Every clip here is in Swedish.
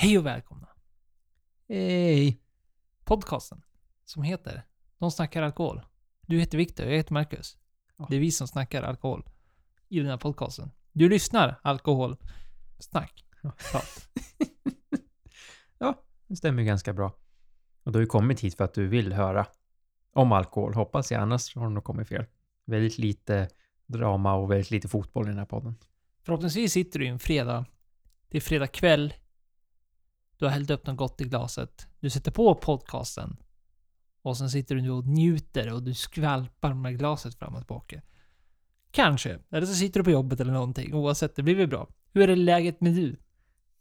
Hej och välkomna! Hej! Podcasten som heter De snackar alkohol. Du heter Viktor, jag heter Marcus. Det är vi som snackar alkohol i den här podcasten. Du lyssnar alkohol. Snack. Ja. Prat. Ja, det stämmer ganska bra. Och du har ju kommit hit för att du vill höra om alkohol, hoppas jag. Annars har du nog kommit fel. Väldigt lite drama och väldigt lite fotboll i den här podden. Förhoppningsvis sitter du en fredag. Det är fredag kväll. Du har hällt upp något gott i glaset. Du sätter på podcasten. Och sen sitter du nu och njuter och du skvalpar med glaset fram och tillbaka. Kanske. Eller så sitter du på jobbet eller någonting. Oavsett, det blir väl bra. Hur är läget med du?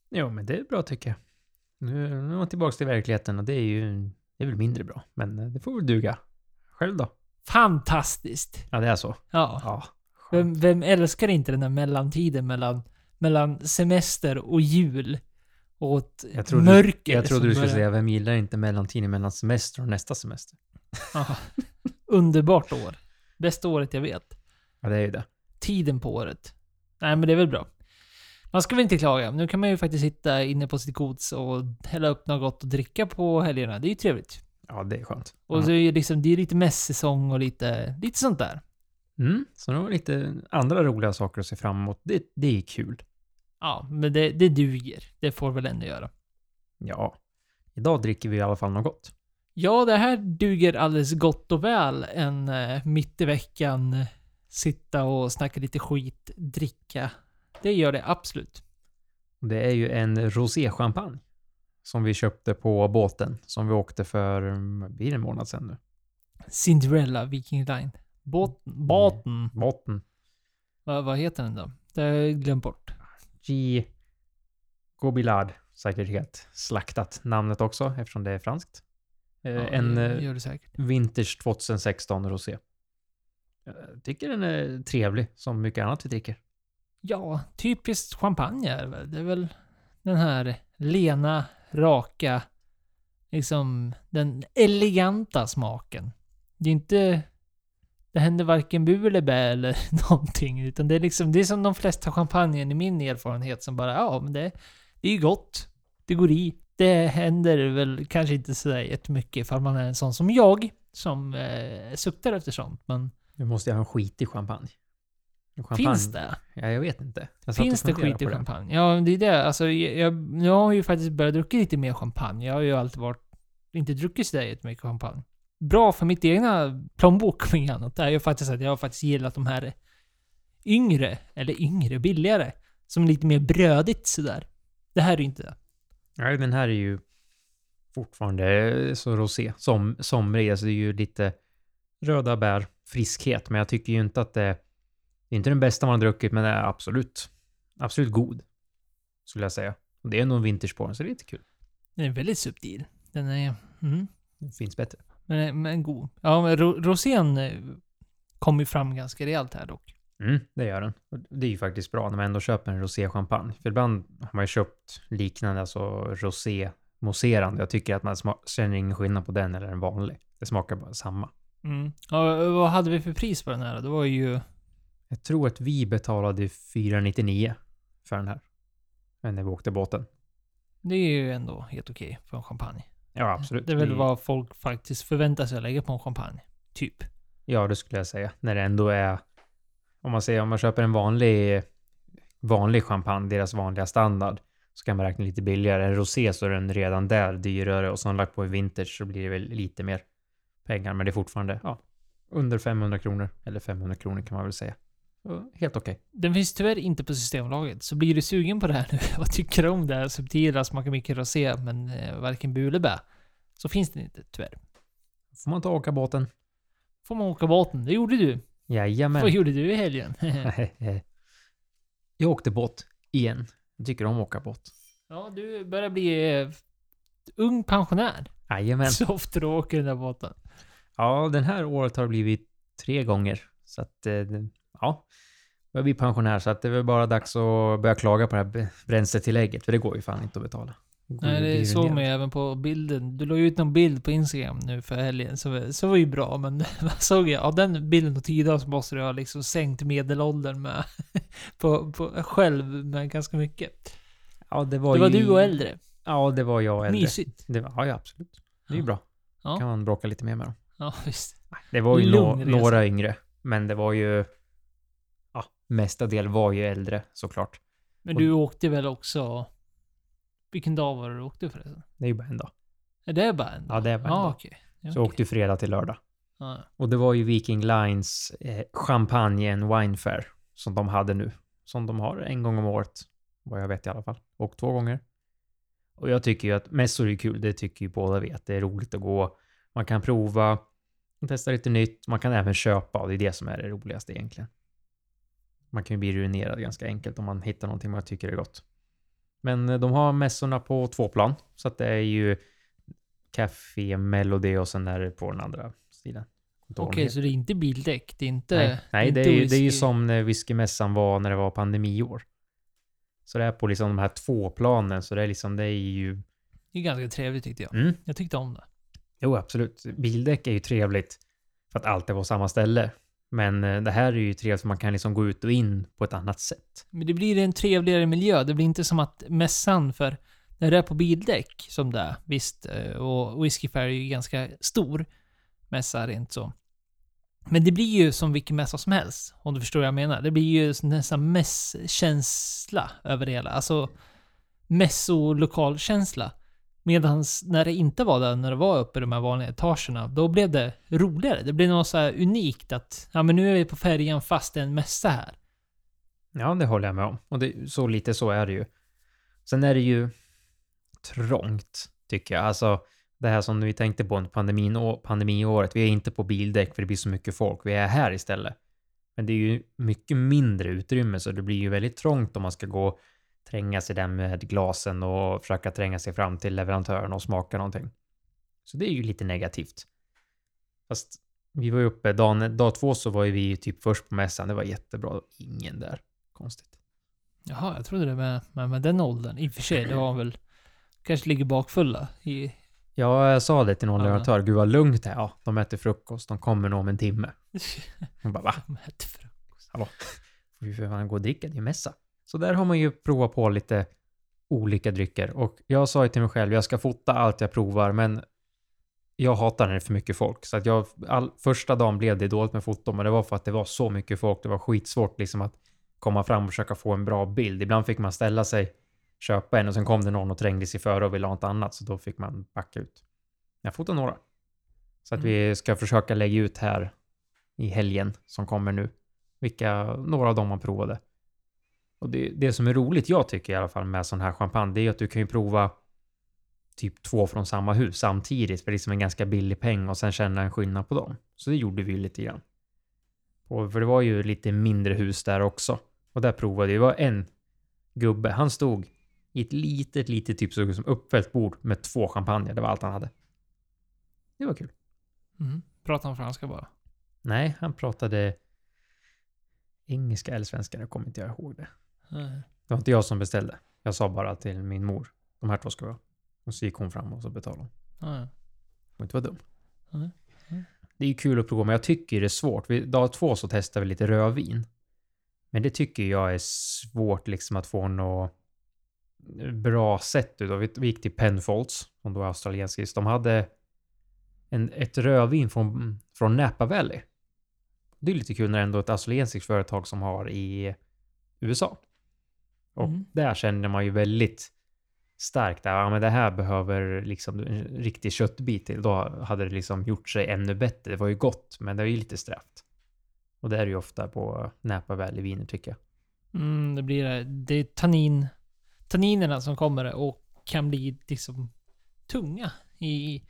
Jo, men det är bra tycker jag. Nu, nu är man tillbaka till verkligheten och det är ju det är väl mindre bra. Men eh, det får väl duga. Själv då? Fantastiskt! Ja, det är så. Ja. Ja. Vem, vem älskar inte den där mellantiden mellan, mellan semester och jul? Ett Jag trodde, mörker jag trodde du skulle säga, vem gillar inte mellantiden mellan semester och nästa semester? Underbart år. Bästa året jag vet. Ja, det är ju det. Tiden på året. Nej, men det är väl bra. Man ska väl inte klaga. Nu kan man ju faktiskt sitta inne på sitt gods och hälla upp något gott och dricka på helgerna. Det är ju trevligt. Ja, det är skönt. Och så är det liksom, det är lite mässäsong och lite, lite sånt där. Mm, så det var lite andra roliga saker att se fram emot. Det, det är kul. Ja, men det, det duger. Det får väl ändå göra. Ja. Idag dricker vi i alla fall något gott. Ja, det här duger alldeles gott och väl en eh, mitt i veckan eh, sitta och snacka lite skit, dricka. Det gör det absolut. Det är ju en roséchampagne som vi köpte på båten som vi åkte för, blir det en månad sedan nu? Cinderella Viking Line. Båten. Båten. Båten. Vad, vad heter den då? Det har jag glömt bort. G. Gobillard. Säkert helt slaktat namnet också eftersom det är franskt. Eh, Ja, en eh. Vintage 2016 rosé. Jag tycker den är trevlig som mycket annat vi dricker. Ja, typiskt champagne är det väl. Det är väl den här lena, raka, liksom den eleganta smaken. Det är inte... Det händer varken bu eller bä eller någonting. Utan det är liksom, det är som de flesta champagnen i min erfarenhet som bara, ja men det, det är gott. Det går i. Det händer väl kanske inte sådär jättemycket ifall man är en sån som jag. Som eh, suktar efter sånt. Men Du måste ju ha en skitig champagne. Champagne. finns det? Ja, jag vet inte. Jag Finns det funderade skit i på champagne? Ja, det är det. Alltså, jag, jag, jag har ju faktiskt börjat dricka lite mer champagne. Jag har ju alltid varit, inte druckit sådär jättemycket champagne. Bra för mitt egna plånbok och inget annat. Det är ju faktiskt att jag har faktiskt gillat de här yngre, eller yngre, billigare. Som är lite mer brödigt sådär. Det här är ju inte det. Nej, den här är ju fortfarande så rosé. Som, somrig, alltså det är ju lite röda bär, friskhet. Men jag tycker ju inte att det, det är inte den bästa man har druckit, men det är absolut, absolut god. Skulle jag säga. Och det är nog vintage på den, så det är lite kul. Den är väldigt subtil. Den är... Mm, Det finns bättre. Men, men god. Ja, men ro, rosén eh, kom ju fram ganska rejält här dock. Mm, det gör den. Det är ju faktiskt bra när man ändå köper en rosé-champagne. För ibland har man ju köpt liknande, alltså rosé mousserande. Jag tycker att man känner ingen skillnad på den eller en vanlig. Det smakar bara samma. Mm. Ja, vad hade vi för pris på den här? Det var ju... Jag tror att vi betalade 499 för den här. Men när vi åkte båten. Det är ju ändå helt okej för en champagne. Ja, absolut. Det är väl vad folk faktiskt förväntar sig att lägga på en champagne. Typ. Ja, det skulle jag säga. När det ändå är... Om man säger om man köper en vanlig, vanlig champagne, deras vanliga standard, så kan man räkna lite billigare. En rosé så är den redan där dyrare och så har man lagt på en vintage så blir det väl lite mer pengar. Men det är fortfarande, ja, under 500 kronor. Eller 500 kronor kan man väl säga. Helt okej. Den finns tyvärr inte på Systembolaget. Så blir du sugen på det här nu och tycker om det här subtila, smakar mycket rosé, men eh, varken bu eller bä. Så finns den inte, tyvärr. Får man ta och åka båten? Får man åka båten? Det gjorde du. Jajamän. Vad gjorde du i helgen? jag åkte båt igen. Jag tycker om att åka båt. ja, du börjar bli eh, ung pensionär. Jajamän. Så ofta du åker den där båten. Ja, den här året har det blivit tre gånger. Så att, eh, ja. Jag blir pensionär så att det är väl bara dags att börja klaga på det här bränsletillägget. För det går ju fan inte att betala. Nej, det såg man ju även på bilden. Du la ju ut någon bild på Instagram nu för helgen, så, så var ju bra. Men vad såg jag? Av den bilden och tiden så måste du ha liksom sänkt medelåldern med, på, på, själv med ganska mycket. Ja, det var, Det var ju, du och äldre. Ja, det var jag äldre. Mysigt. Det var, ja, absolut. Det är ju bra. Ja. kan man bråka lite mer med dem. Ja, visst. Det var ju resa. några yngre, men det var ju... Ja, mesta del var ju äldre såklart. Men Och- du åkte väl också... Vilken dag var det du åkte förresten? Det är ju bara en dag. Är det bara en dag? Ja, det är bara en Ja, dag. Ja, Så okej. åkte fredag till lördag. Ja, Och det var ju Viking Lines eh, Champagne and Wine Fair som de hade nu. Som de har en gång om året. Vad jag vet i alla fall. Och två gånger. Och jag tycker ju att mässor är kul. Det tycker ju båda vi att det är roligt att gå. Man kan prova, testa lite nytt. Man kan även köpa och det är det som är det roligaste egentligen. Man kan ju bli ruinerad ganska enkelt om man hittar någonting man tycker är gott. Men eh, de har mässorna på två plan. Så att det är ju Café Melody och sen är det på den andra sidan. Okej, så det är inte bildäck? Det är inte... Nej, nej det, inte är, ju- det är ju som när whiskymässan var när det var pandemiår. Så det är på liksom de här två planen, så det är liksom, det är ju... Det är ganska trevligt tyckte jag. Mm. Jag tyckte om det. Jo, absolut. Bildäck är ju trevligt för att allt är på samma ställe. Men eh, det här är ju trevligt för man kan liksom gå ut och in på ett annat sätt. Men det blir en trevligare miljö. Det blir inte som att mässan för när det är på bildäck som det är, visst, eh, och Whiskey Fair är ju ganska stor mässa rent så. Men det blir ju som vilken mässa som helst, om du förstår vad jag menar. Det blir ju nästan mässkänsla över det hela. Alltså mässolokalkänsla. Medan när det inte var det, när det var uppe i de här vanliga etagerna, då blev det roligare. Det blev något så här unikt att, ja men nu är vi på färjan fast det är en mässa här. Ja, det håller jag med om. Och det, så lite så är det ju. Sen är det ju trångt, tycker jag. Alltså, det här som vi tänkte på under pandemin, pandemiåret. Vi är inte på bildäck för det blir så mycket folk. Vi är här istället. Men det är ju mycket mindre utrymme, så det blir ju väldigt trångt om man ska gå tränga sig där med glasen och försöka tränga sig fram till leverantören och smaka någonting. Så det är ju lite negativt. Fast vi var ju uppe, dagen, dag två så var ju vi typ först på mässan. Det var jättebra. Ingen där. Konstigt. Jaha, jag trodde det med, med, med den åldern. I och för sig, det var väl... Kanske ligger bakfulla i... Ja, jag sa det till någon Ja. leverantör. Gud vad lugnt det är. Ja, de äter frukost. De kommer nog om en timme. Hon bara va? De äter frukost. Får vi för fan gå och dricka? Det är mässa. Så där har man ju provat på lite olika drycker. Och jag sa ju till mig själv, jag ska fota allt jag provar, men jag hatar när det är för mycket folk. Så att jag, all, första dagen blev det dåligt med foto, men det var för att det var så mycket folk. Det var skitsvårt liksom att komma fram och försöka få en bra bild. Ibland fick man ställa sig, köpa en och sen kom det någon och trängde sig före och ville ha något annat, så då fick man backa ut. Jag fotar några. Så att vi ska försöka lägga ut här i helgen som kommer nu. Vilka, några av dem man provade. Och det, det som är roligt, jag tycker i alla fall med sån här champagne, det är att du kan ju prova typ två från samma hus samtidigt för liksom en ganska billig peng och sen känna en skillnad på dem. Så det gjorde vi ju lite grann. Och för det var ju lite mindre hus där också. Och där provade vi, det var en gubbe, han stod i ett litet, litet typ som uppfällt bord med två champagner. Det var allt han hade. Det var kul. Mm. Pratar han franska bara? Nej, han pratade engelska eller svenska, jag kommer inte jag ihåg det. Nej. Det var inte jag som beställde. Jag sa bara till min mor, de här två ska vi ha. Och så gick hon fram och så betalade hon. Nej. Hon inte vara dum. Nej. Nej. Det är ju kul att prova, men jag tycker det är svårt. Vi, dag två så testade vi lite rödvin. Men det tycker jag är svårt liksom att få något bra sätt utav. Vi vi gick till Penfolds, som då är australiensisk. De hade en, ett rödvin från, från Napa Valley. Det är lite kul när det ändå är ett australiensiskt företag som har i USA. Och Mm. där känner man ju väldigt starkt att ja, men det här behöver liksom en riktig köttbit till. Då hade det liksom gjort sig ännu bättre. Det var ju gott, men det är ju lite strävt. Och det är ju ofta på Napa Valley-viner tycker jag. Mm, det blir det. Det är tannin, tanninerna som kommer och kan bli liksom tunga i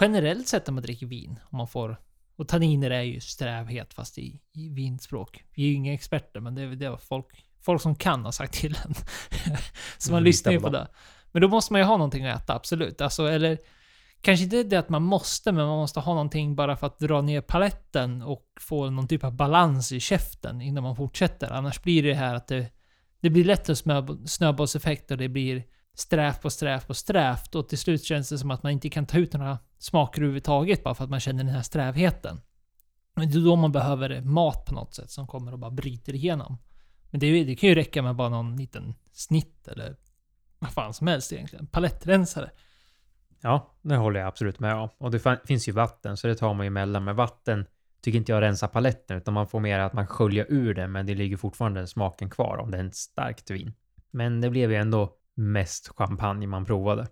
generellt sett när man dricker vin. Om man får, och tanniner är ju strävhet fast i, i vinspråk. Vi är ju inga experter men det är det folk, folk som kan har sagt till en. Så man lyssnar ju på det. Men då måste man ju ha någonting att äta, absolut. Alltså, eller kanske inte det att man måste, men man måste ha någonting bara för att dra ner paletten och få någon typ av balans i käften innan man fortsätter. Annars blir det här att det, det blir lätt en snöb- snöbollseffekt och det blir strävt på strävt på strävt och till slut känns det som att man inte kan ta ut några smaker överhuvudtaget bara för att man känner den här strävheten. Men det är då man behöver mat på något sätt som kommer och bara bryter igenom. Men det, det kan ju räcka med bara någon liten snitt eller vad fan som helst egentligen. Palettrensare. Ja, det håller jag absolut med om. Och det finns ju vatten, så det tar man ju emellan. Men vatten tycker inte jag rensar paletten, utan man får mer att man sköljer ur det, men det ligger fortfarande smaken kvar om det är en starkt vin. Men det blev ju ändå mest champagne man provade.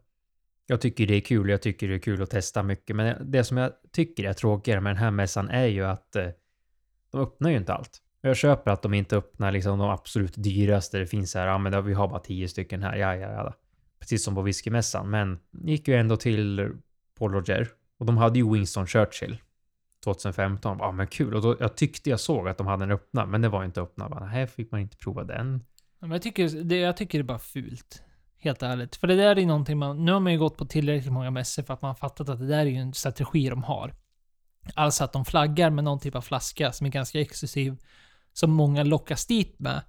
Jag tycker det är kul, jag tycker det är kul att testa mycket, men det som jag tycker är tråkigare med den här mässan är ju att eh, de öppnar ju inte allt. Jag köper att de inte öppnar liksom de absolut dyraste. Det finns så här, ja men vi har bara tio stycken här, ja ja ja. Precis som på whiskymässan, men gick ju ändå till Paul Roger och de hade ju Winston Churchill 2015. Ja men kul, och då, jag tyckte jag såg att de hade den öppna, men det var inte öppna. Bara, här fick man inte prova den. Men jag tycker det, jag tycker det är bara fult. Helt ärligt. För det där är någonting man... Nu har man ju gått på tillräckligt många mässor för att man har fattat att det där är ju en strategi de har. Alltså att de flaggar med någon typ av flaska som är ganska exklusiv. Som många lockas dit med.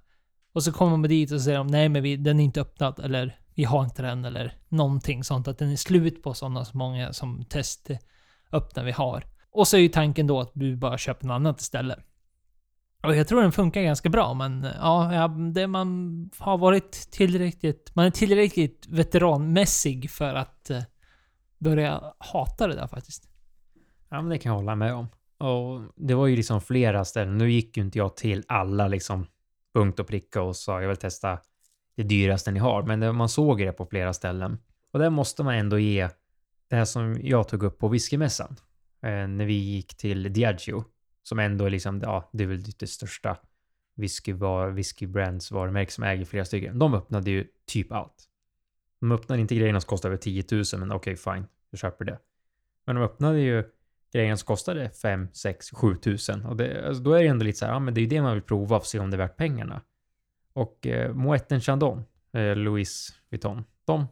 Och så kommer man dit och säger de nej men vi, den är inte öppnad eller vi har inte den eller någonting sånt. Att den är slut på sådana så många som testöppna vi har. Och så är ju tanken då att du bara köper något annat istället. Och jag tror den funkar ganska bra, men ja, det man har varit tillräckligt... Man är tillräckligt veteranmässig för att eh, börja hata det där faktiskt. Ja, men det kan jag hålla med om. Och det var ju liksom flera ställen. Nu gick ju inte jag till alla liksom punkt och pricka och sa jag vill testa det dyraste ni har, men det, man såg det på flera ställen. Och där måste man ändå ge det här som jag tog upp på whiskymässan. Eh, när vi gick till Diageo, som ändå är liksom, ja, det är väl det största whisky, var, whisky brands varumärke som äger flera stycken. De öppnade ju typ allt. De öppnade inte grejerna som kostade över 10 000, men okej, okay, fine, jag köper det. Men de öppnade ju grejen som kostade 5, 6, 7 tusen. Och det, alltså då är det ändå lite så här, ja men det är ju det man vill prova och se om det är värt pengarna. Och eh, Moët Chandon, eh, Louis Vuitton, de,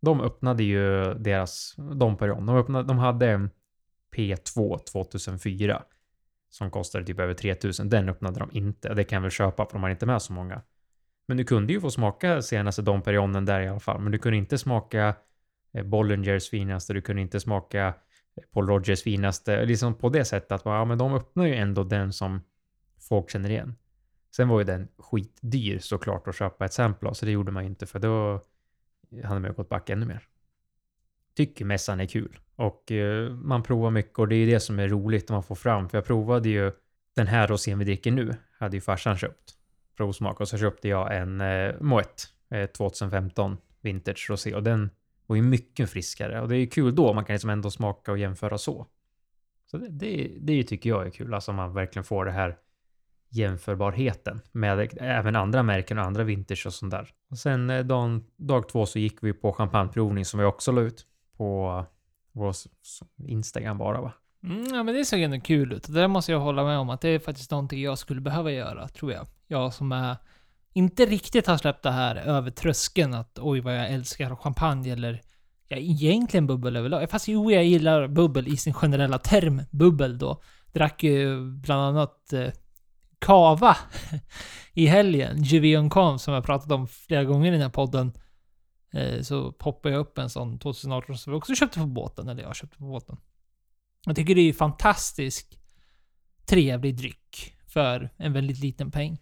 de öppnade ju deras Dom Perignon. De, öppnade, de hade en P2 2004 som kostade typ över 3000. Den öppnade de inte. Det kan jag väl köpa för de har inte med så många. Men du kunde ju få smaka senaste Dom Perignonen där i alla fall. Men du kunde inte smaka eh, Bollingers finaste, du kunde inte smaka Paul Rogers finaste. Liksom på det sättet att ja, men de öppnar ju ändå den som folk känner igen. Sen var ju den skitdyr såklart att köpa ett sample av, så det gjorde man ju inte för då hade man ju gått back ännu mer. Tycker mässan är kul och eh, man provar mycket och det är ju det som är roligt man får fram. För jag provade ju den här rosén vi dricker nu, hade ju farsan köpt provsmak och så köpte jag en eh, Moet eh, 2015 Vintage Rosé och den och är mycket friskare och det är ju kul då man kan liksom ändå smaka och jämföra så. Så det, det, det tycker jag är kul, alltså man verkligen får det här jämförbarheten med även andra märken och andra vinters och sånt där. Och sen eh, dag, dag två så gick vi på champagneprovning som vi också la ut på vår Instagram bara va? Mm, ja men det såg ändå kul ut. Det där måste jag hålla med om att det är faktiskt någonting jag skulle behöva göra, tror jag. Jag som är inte riktigt har släppt det här över tröskeln att oj vad jag älskar champagne eller ja, egentligen bubbel överlag. Fast jo, jag gillar bubbel i sin generella term, bubbel då. Drack ju bland annat eh, Kava i helgen. Juvion Con som jag pratat om flera gånger i den här podden. Eh, så poppade jag upp en sån 2018 som vi också köpte på båten. Eller jag köpte på båten. Jag tycker det är fantastiskt trevlig dryck för en väldigt liten peng.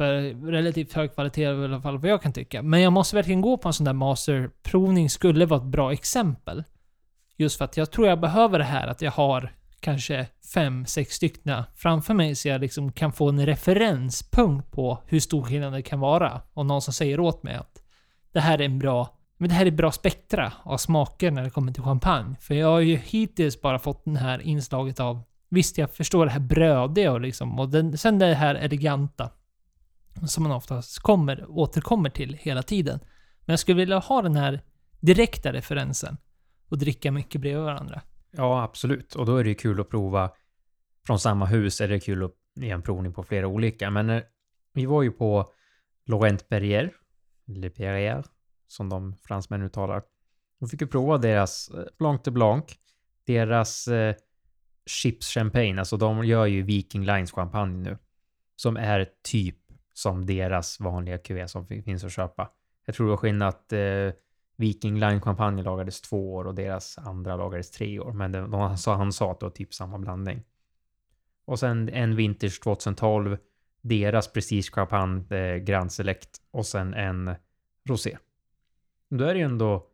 För relativt hög kvalitet i alla fall vad jag kan tycka. Men jag måste verkligen gå på en sån där masterprovning skulle vara ett bra exempel. Just för att jag tror jag behöver det här att jag har kanske fem, sex stycken framför mig så jag liksom kan få en referenspunkt på hur stor skillnad det kan vara. Och någon som säger åt mig att det här är en bra men det här är bra spektra av smaker när det kommer till champagne. För jag har ju hittills bara fått den här inslaget av Visst, jag förstår det här brödiga och liksom, och den, sen det här eleganta. Som man oftast kommer, återkommer till hela tiden. Men jag skulle vilja ha den här direkta referensen. Och dricka mycket bredvid varandra. Ja, absolut. Och då är det ju kul att prova från samma hus. Är det kul att ge en provning på flera olika. Men eh, vi var ju på Laurent Perrier, Le Perrier, som de fransmän uttalar. Då fick vi prova deras eh, Blanc de Blanc, deras eh, Chips Champagne, alltså de gör ju Viking Lines champagne nu. Som är typ som deras vanliga QV som finns att köpa. Jag tror det var skillnad att eh, Viking Line champagne lagades två år och deras andra lagades tre år. Men det, han, sa, han sa att det var typ samma blandning. Och sen en Vintage 2012, deras Prestige champagne eh, Grand Select och sen en Rosé. Då är det ju ändå,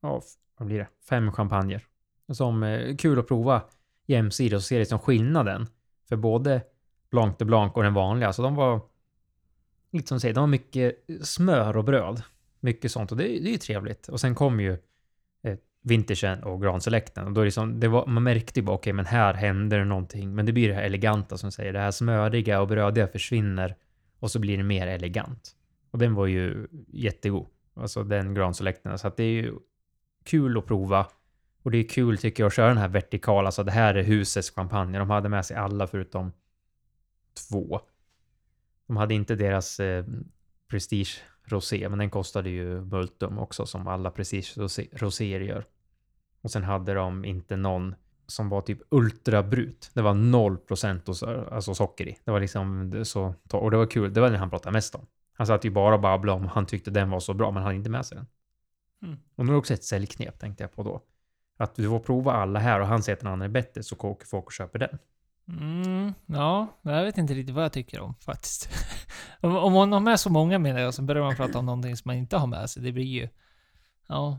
ja, vad blir det? Fem champagner. Som är kul att prova jämsides och se liksom skillnaden. För både Blanc de Blanc och den vanliga, så de var lite som du säger, de har mycket smör och bröd. Mycket sånt och det, det är ju trevligt. Och sen kom ju eh, vintagen och granselekten och då är det liksom, det var, man märkte ju bara okej, men här händer det någonting. Men det blir det här eleganta som säger, det här smöriga och brödiga försvinner och så blir det mer elegant. Och den var ju jättegod. Alltså den granselekten. Så att det är ju kul att prova. Och det är kul tycker jag att köra den här vertikala, alltså det här är husets champagne. De hade med sig alla förutom två. De hade inte deras eh, Prestige Rosé, men den kostade ju Multum också som alla Prestige rosé, roséer gör. Och sen hade de inte någon som var typ ultrabrut. Det var 0% och så- alltså socker i. Det var liksom så, och det var kul. Det var den han pratade mest om. Han satt ju bara och babblade om han tyckte den var så bra, men han hade inte med sig den. Mm. Och nu är det också ett säljknep tänkte jag på då. Att du får prova alla här och han säger att den andra är bättre så åker folk och köper den. Mm, ja, jag vet inte riktigt vad jag tycker om faktiskt. om, man har med så många menar jag, så börjar man prata om någonting som man inte har med sig. Det blir ju... Ja.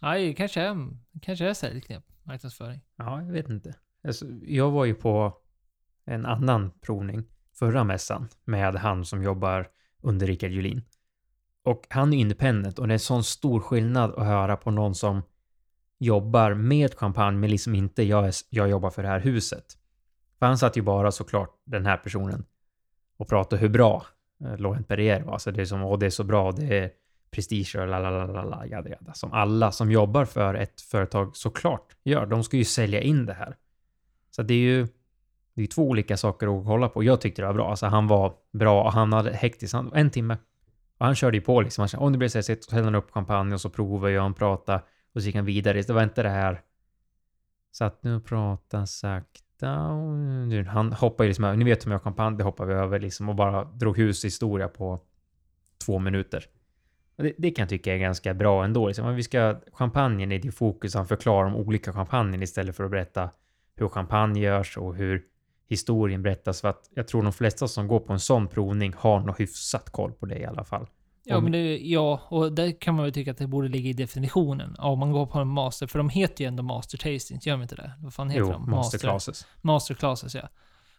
Nej, kanske är, kanske är säljknep. Marknadsföring. Ja, jag vet inte. Alltså, jag var ju på en annan provning förra mässan med han som jobbar under Rickard Julin. Och han är independent och det är sån stor skillnad att höra på någon som jobbar med champagne men liksom inte jag, är, jag jobbar för det här huset. För han satt ju bara såklart den här personen och pratade hur bra eh, Laurent Perrier var. Så det är som, åh det är så bra, det är prestige och lalalala, jada jada. Som alla som jobbar för ett företag såklart gör. De ska ju sälja in det här. Så det är ju det är två olika saker att kolla på. Jag tyckte det var bra. Alltså han var bra och han hade hektiskt. Han, en timme. Och han körde ju på liksom. Han kände, om det blir stressigt så hällde han upp champagne och så provade jag, han prata och så gick han vidare. Det var inte det här. Satt nu och pratade sakta down. Eh, han hoppade ju liksom över. Ni vet hur jag champagne, det hoppade vi över liksom och bara drog hushistoria på två minuter. Det, det kan jag tycka är ganska bra ändå. Liksom. Men Vi ska, champagnen är i fokus. Han förklarar om olika champagnen istället för att berätta hur champagne görs och hur historien berättas. För att jag tror de flesta som går på en sån provning har nog hyfsat koll på det i alla fall. Ja, men det, ja, och där kan man väl tycka att det borde ligga i definitionen. Ja, om man går på en master, för de heter ju ändå master tastings, gör de inte det? Vad fan heter Jo, de? masterclasses. Masterclasses, ja.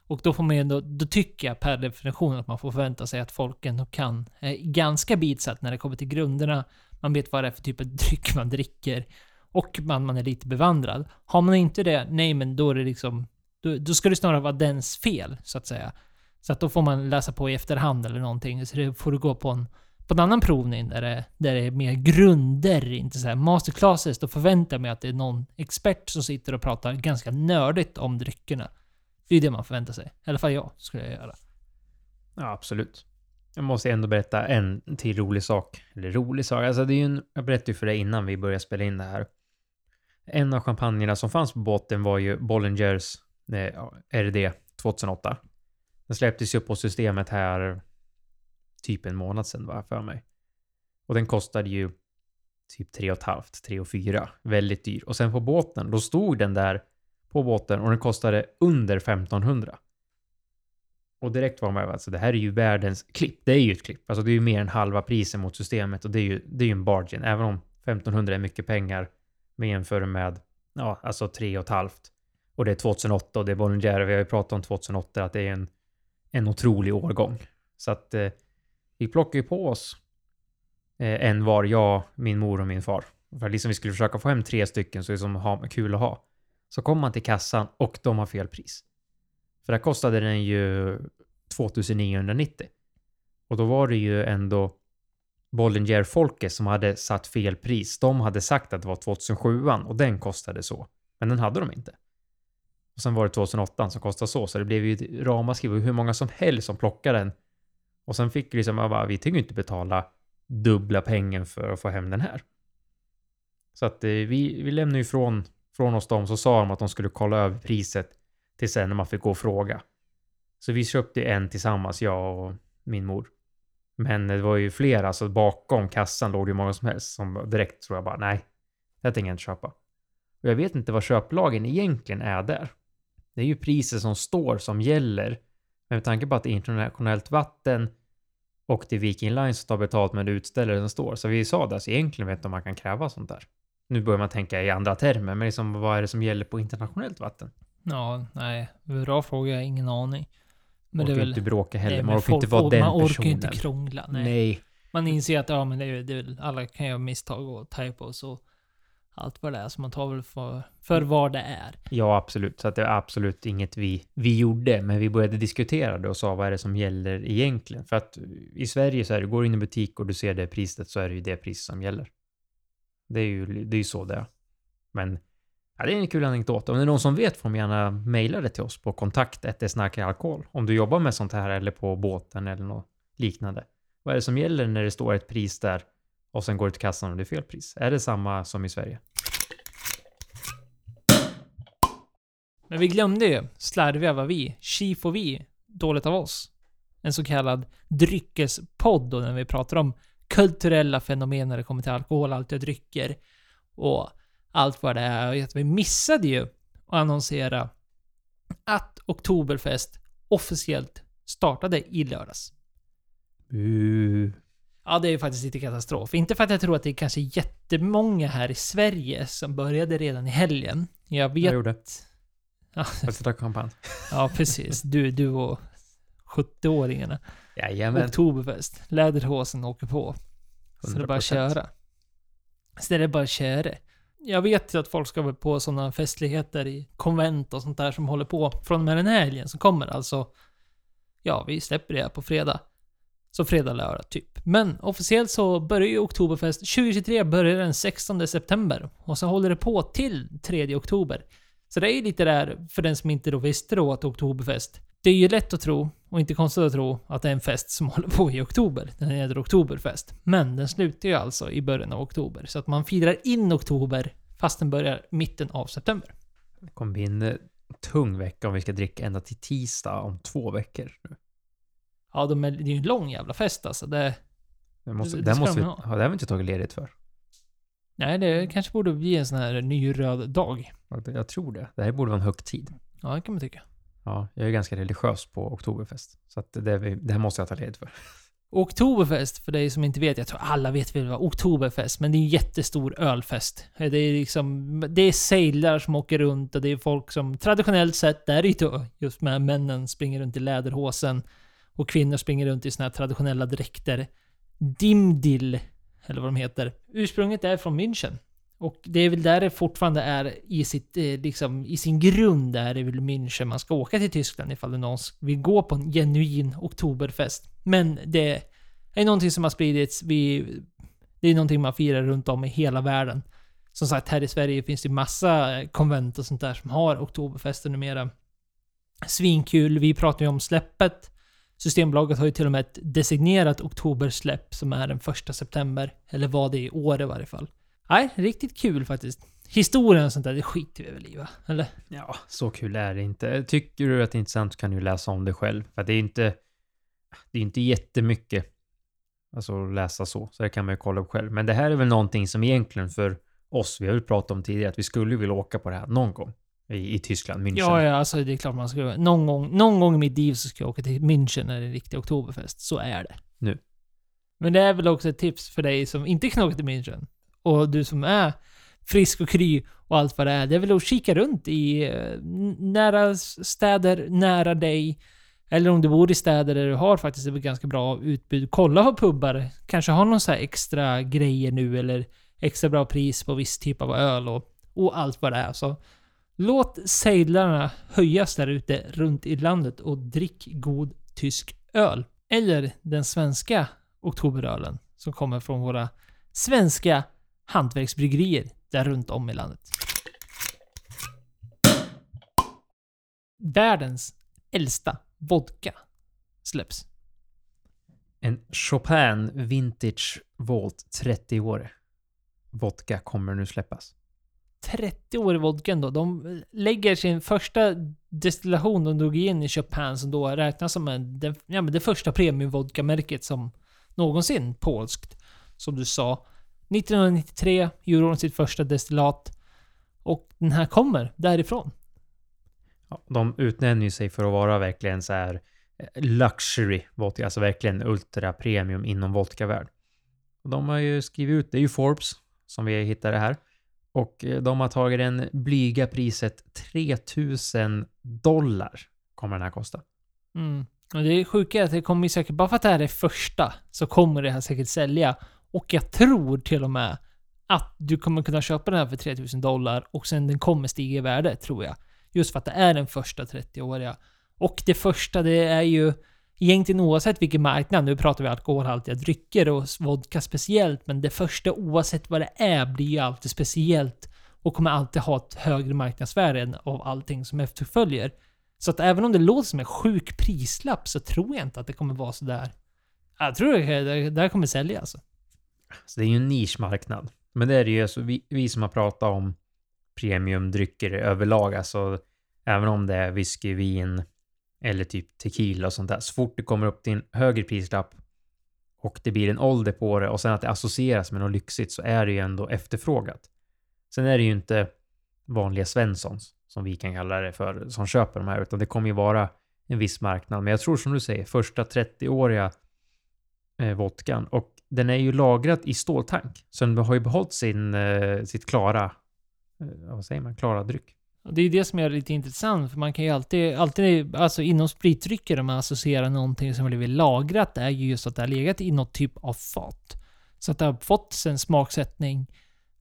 Och då får man ju ändå, då tycker jag per definition att man får förvänta sig att folk ändå kan eh, ganska bitsatt när det kommer till grunderna. Man vet vad det är för typ av dryck man dricker. Och man, man är lite bevandrad. Har man inte det, nej men då är det liksom, då, då ska det snarare vara dens fel, så att säga. Så att då får man läsa på i efterhand eller någonting. Så det får du gå på en, på en annan provning där det, där det är mer grunder, inte så här masterclasses. Då förväntar jag mig att det är någon expert som sitter och pratar ganska nördigt om dryckerna. Det är ju det man förväntar sig. I alla fall jag skulle jag göra. Ja, absolut. Jag måste ändå berätta en till rolig sak. Eller rolig sak, alltså det är ju en, jag berättade ju för dig innan vi började spela in det här. En av champagnerna som fanns på båten var ju Bollingers eh, RD 2008. Den släpptes ju på systemet här typ en månad sedan var för mig. Och den kostade ju typ 3,5, 3 och fyra. Väldigt dyr. Och sen på båten, då stod den där på båten och den kostade under 1500. Och direkt var man ju, alltså det här är ju världens klipp. Det är ju ett klipp. Alltså det är ju mer än halva priset mot systemet och det är ju, det är ju en bargain. Även om 1500 är mycket pengar med jämför med, ja, alltså 3,5. Och det är 2008 och det är Bollinger. Vi har ju pratat om 2008 att det är en, en otrolig årgång. Så att eh, vi plockar ju på oss eh, en var, jag, min mor och min far. För liksom vi skulle försöka få hem tre stycken så det är som ha, kul att ha. Så kommer man till kassan och de har fel pris. För där kostade den ju 2990. Och då var det ju ändå Bollinger-folket som hade satt fel pris. De hade sagt att det var 2007 och den kostade så. Men den hade de inte. Och sen var det 2008 som kostade så, så det blev ju ett ramaskri. Det var hur många som helst som plockade den. Och sen fick vi liksom, jag bara, vi tänker ju inte betala dubbla pengen för att få hem den här. Så att eh, vi, vi lämnade ju från, oss dem, så sa de att de skulle kolla över priset till sen när man fick gå och fråga. Så vi köpte en tillsammans, jag och min mor. Men det var ju flera, så bakom kassan låg det ju många som helst som direkt tror jag bara nej, det tänker jag inte köpa. Och jag vet inte vad köplagen egentligen är där. Det är ju priser som står som gäller. Men med tanke på att det är internationellt vatten Och det är Viking Line som tar betalt med det utställare som står. Så vi sa det, alltså egentligen vet inte om man kan kräva sånt där. Nu börjar man tänka i andra termer, men liksom, vad är det som gäller på internationellt vatten? Ja, nej. Bra fråga, ingen aning. Man orkar inte bråka heller, nej, man men orkar inte folk- vara den Man orkar personen. ju inte krångla. Nej. Nej. Man inser att ja, men det är, det är väl, alla kan göra misstag och typos och allt vad det är. Så man tar väl för, för vad det är. Ja, absolut. Så att det är absolut inget vi, vi gjorde, men vi började diskutera det och sa vad är det som gäller egentligen? För att i Sverige så är det, går du in i butik och du ser det priset så är det ju det pris som gäller. Det är ju, det är ju så det är. Men ja, det är en kul anekdot. Om det är någon som vet får de gärna mejla det till oss på kontakt alkohol. Om du jobbar med sånt här eller på båten eller något liknande. Vad är det som gäller när det står ett pris där och sen går du till kassan och det är fel pris? Är det samma som i Sverige? Men vi glömde ju, slarviga var vi, chief och vi, dåligt av oss. En så kallad dryckespodd då när vi pratar om kulturella fenomen när det kommer till alkohol, allt och drycker och allt vad det är. Och vi missade ju att annonsera att Oktoberfest officiellt startade i lördags. Uh. Ja, det är ju faktiskt lite katastrof. Inte för att jag tror att det är kanske jättemånga här i Sverige som började redan i helgen. Jag vet... Jag gjorde. Ja, Jag kampanj. ja precis. Du, du och 70-åringarna. Jajamän. Oktoberfest. Läderhosen åker på. Så det är bara att 100%. köra. Så det är bara att köra. Jag vet ju att folk ska vara på sådana festligheter i konvent och sånt där som håller på från och med den här helgen som kommer. Alltså, ja, vi släpper det här på fredag. Så fredag, lördag, typ. Men officiellt så börjar ju Oktoberfest 2023 börjar den 16 september. Och så håller det på till 3 oktober. Så det är ju lite där, för den som inte då visste då att Oktoberfest. Det är ju lätt att tro, och inte konstigt att tro, att det är en fest som håller på i oktober. Den heter Oktoberfest. Men den slutar ju alltså i början av oktober. Så att man firar in oktober fast den börjar mitten av september. Det kommer bli en eh, tung vecka om vi ska dricka ända till tisdag om två veckor. Nu. Ja, de är, det är ju en lång jävla fest alltså. Det, Det måste, Det- det ska måste vi, de ha. ja, det har vi inte tagit ledigt för. nej, det kanske borde bli en sån här ny röd dag. Jag tror det. Det här borde vara en högtid. Ja, det kan man tycka. Ja, jag är ganska religiös på Oktoberfest. Så att det, vi- det här måste jag ta ledigt för. Oktoberfest, för dig som inte vet, jag tror alla vet väl vad Oktoberfest, men det är en jättestor ölfest. Det är liksom, det är sailar som åker runt och det är folk som traditionellt sett, där är ju just med männen springer runt i läderhosen och kvinnor springer runt i såna här traditionella dräkter. Dimdil, eller vad de heter. Ursprunget är från München. Och det är väl där det fortfarande är i sitt, eh, liksom, i sin grund är det väl München man ska åka till Tyskland ifall det någon vill gå på en genuin oktoberfest. Men det är någonting som har spridits, vi, det är någonting man firar runt om i hela världen. Som sagt, här i Sverige finns det massa eh, konvent och sånt där som har oktoberfester numera. Svinkul, vi pratar ju om släppet. Systembolaget har ju till och med ett designerat oktobersläpp som är den första september. Eller var det i år i varje fall. Nej, riktigt kul faktiskt. Historien och sånt där, det skiter vi väl i va? Eller? Ja, så kul är det inte. Tycker du att det är intressant så kan du läsa om det själv. För det är inte, det är inte jättemycket alltså, att läsa så. Så det kan man ju kolla upp själv. Men det här är väl någonting som egentligen för oss, vi har ju pratat om tidigare, att vi skulle vilja åka på det här någon gång. I, i Tyskland, München. Ja, ja, alltså det är klart man ska... Någon gång, någon gång i mitt liv så ska jag åka till München när det är riktig oktoberfest. Så är det. Nu. Men det är väl också ett tips för dig som inte kan åka till München. Och du som är frisk och kry och allt vad det är. Det är väl att kika runt i eh, nära städer, nära dig. Eller om du bor i städer där du har faktiskt ett ganska bra utbud. Kolla på pubbar. Kanske har någon så här extra grejer nu eller extra bra pris på viss typ av öl och, och allt vad det är. Så Låt sejdlarna höjas där ute runt i landet och drick god tysk öl. Eller den svenska oktoberölen som kommer från våra svenska hantverksbryggerier där runt om i landet. Världens äldsta vodka släpps. En Chopin Vintage Vault 30 år. Vodka kommer nu släppas. 30 år i vodkan då. De lägger sin första destillation de drog in i Chopin som då räknas som en, den, ja, men det första premiumvodkamärket som någonsin polskt. Som du sa. 1993 gjorde de sitt första destillat. Och den här kommer därifrån. Ja, de utnämner ju sig för att vara verkligen så här eh, luxury vodka, alltså verkligen ultra premium inom vodkavärld. Och de har ju skrivit ut, det är ju Forbes som vi hittade här. Och eh, de har tagit den blyga priset 3000 dollar kommer den här kosta. Mm. Och det är sjuka är att det kommer ju säkert, bara för att det här är första, så kommer det här säkert sälja. Och jag tror till och med att du kommer kunna köpa den här för 3000 dollar och sen den kommer stiga i värde, tror jag. Just för att det är den första 30-åriga. Och det första, det är ju egentligen oavsett vilken marknad, nu pratar vi alkoholhaltiga drycker och vodka speciellt, men det första oavsett vad det är blir ju alltid speciellt och kommer alltid ha ett högre marknadsvärde än av allting som efterföljer. Så att även om det låter som en sjuk prislapp så tror jag inte att det kommer vara sådär. Jag tror att det där kommer sälja alltså. Så det är ju en nischmarknad. Men det är det ju, alltså, vi, vi som har pratat om premiumdrycker överlag, alltså även om det är whisky, vin eller typ tequila och sånt där. Så fort det kommer upp till en högre prislapp och det blir en ålder på det och sen att det associeras med något lyxigt så är det ju ändå efterfrågat. Sen är det ju inte vanliga Svenssons som vi kan kalla det för, som köper de här, utan det kommer ju vara en viss marknad. Men jag tror som du säger, första 30-åriga eh, vodkan och den är ju lagrad i ståltank. Så den har ju behållit sin, eh, sitt klara, eh, vad säger man, klara dryck. Och det är det som är lite intressant, för man kan ju alltid, alltid alltså inom spritdrycker, om man associerar någonting som blivit lagrat, är ju just att det har legat i något typ av fat. Så att det har fått en smaksättning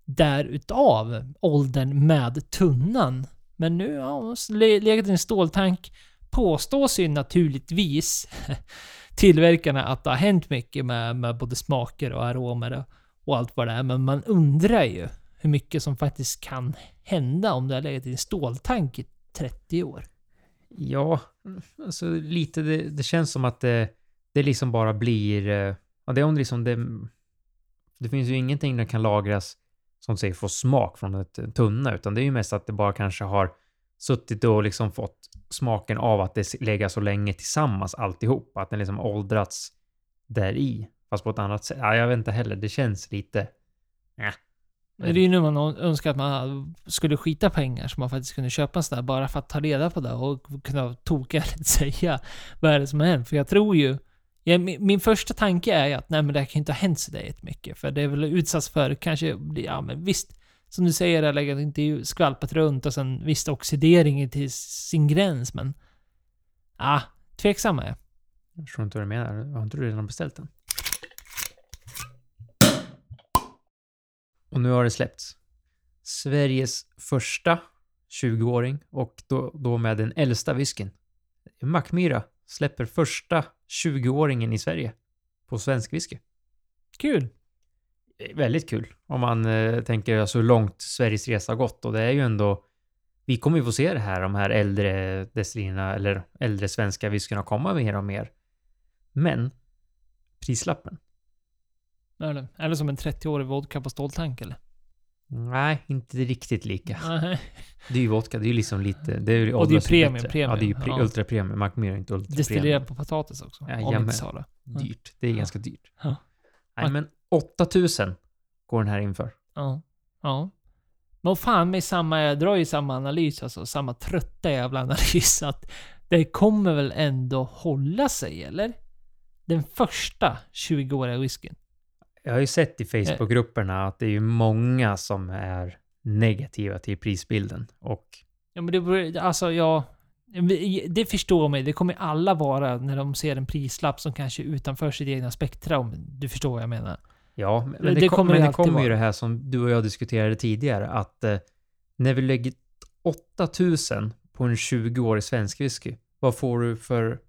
därutav åldern med tunnan. Men nu har ja, legat i en ståltank. Påstås ju naturligtvis tillverkarna att det har hänt mycket med, med både smaker och aromer och allt vad det är. Men man undrar ju hur mycket som faktiskt kan hända om det har legat i en ståltank i 30 år. Ja, alltså lite. Det, det känns som att det, det liksom bara blir... Eh, ja, det är om liksom det... Det finns ju ingenting som kan lagras som säger få smak från ett tunna, utan det är ju mest att det bara kanske har suttit och liksom fått smaken av att det legat så länge tillsammans alltihop. Att den liksom åldrats där i. Fast på ett annat sätt. Ja, jag vet inte heller. Det känns lite... Eh. Ja. Det är ju nu man önskar att man skulle skita pengar så man faktiskt kunde köpa en sån där bara för att ta reda på det och kunna tokärligt säga vad är det som har hänt. För jag tror ju... Ja, min, min, första tanke är ju att nej men det här kan inte ha hänt så jättemycket. För det är väl utsatts för kanske, ja men visst, som du säger, det har inte skvalpat runt och sen visst oxidering till sin gräns, men... Ah, tveksam är jag. Jag förstår inte vad du menar. Har inte du redan beställt den? Och nu har det släppts. Sveriges första 20-åring och då, då med den äldsta whiskyn. Mackmyra släpper första 20-åringen i Sverige på svensk whisky. Kul! väldigt kul om man eh, tänker alltså hur långt Sveriges resa har gått och det är ju ändå vi kommer ju få se det här, de här äldre destillerierna eller äldre svenska whiskyna komma mer och mer. Men prislappen. Eller, eller som en 30-årig vodka på ståltank eller? Nej, inte riktigt lika. Nej. Det är ju vodka, det är ju liksom lite... Det är ju och det är premium, premium. Ja, det är ju pre ja. ultra premium. Macmillan är inte ultra Destillerat på potatis också. Ja, om inte sa det. Dyrt. Det är ja. ganska dyrt. Ja. Nej, men 8000 går den här inför. Ja. Ja. Men fan med samma, jag drar ju samma analys, alltså samma trötta jävla analys, att det kommer väl ändå hålla sig, eller? Den första 20-åriga whiskyn. Jag har ju sett i Facebookgrupperna att det är ju många som är negativa till prisbilden och... Ja men det alltså jag... Det förstår mig, det kommer alla vara när de ser en prislapp som kanske är utanför sitt egna spektra om du förstår vad jag menar. Ja, men det, det kommer, men det kommer ju det här som du och jag diskuterade tidigare, att eh, när vi lägger 8000 på en 20-årig svensk whisky, vad får du för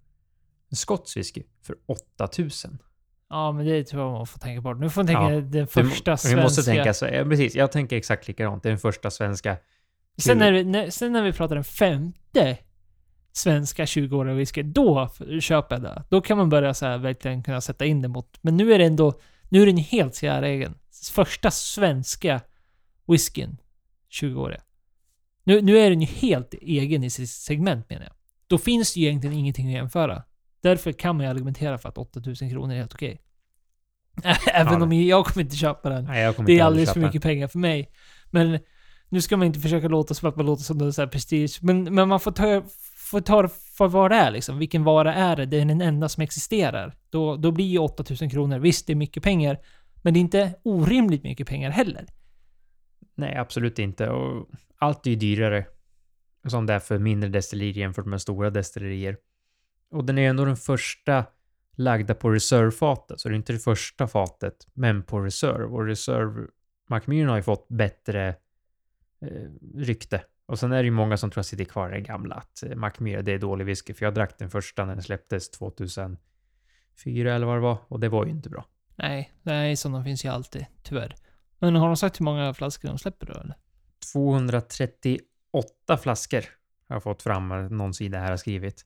en skotsk whisky för 8000? Ja, men det tror jag man får tänka på. Nu får man tänka ja, den första du, svenska... Vi måste tänka så. Ja, precis. Jag tänker exakt likadant. Den första svenska... Sen när, vi, när, sen när vi pratar den femte svenska 20-åriga whisky, då köper jag det. Då kan man börja så här verkligen kunna sätta in det mot... Men nu är det ändå nu är den helt säregen. Första svenska whiskyn. 20-åriga. Nu, nu är den ju helt egen i sitt segment menar jag. Då finns det ju egentligen ingenting att jämföra. Därför kan man ju argumentera för att 8000 kronor är helt okej. Även ja, om jag kommer inte köpa den. Nej, det är alldeles för mycket pengar för mig. Men nu ska man inte försöka låta som att man låter som någon sån här prestige. Men, men man får ta, får ta det för vad det är liksom. Vilken vara är det? Det är den enda som existerar. Då, då blir ju 8000 kronor, visst det är mycket pengar, men det är inte orimligt mycket pengar heller. Nej, absolut inte. Och allt är ju dyrare. Som det är för mindre destillerier jämfört med stora destillerier. Och den är ändå den första lagda på reservefatet, så det är inte det första fatet, men på reserve. Och reserve, Macmillan har ju fått bättre eh, rykte. Och sen är det ju många som tror att sitter kvar i det gamla, att eh, Macmillan det är dålig whisky, för jag drack den första när den släpptes 2004 eller vad det var, och det var ju inte bra. Nej, nej, sådana finns ju alltid, tyvärr. Men har de sagt hur många flaskor de släpper då eller? 238 flaskor har jag fått fram, eh, någon sida här har skrivit.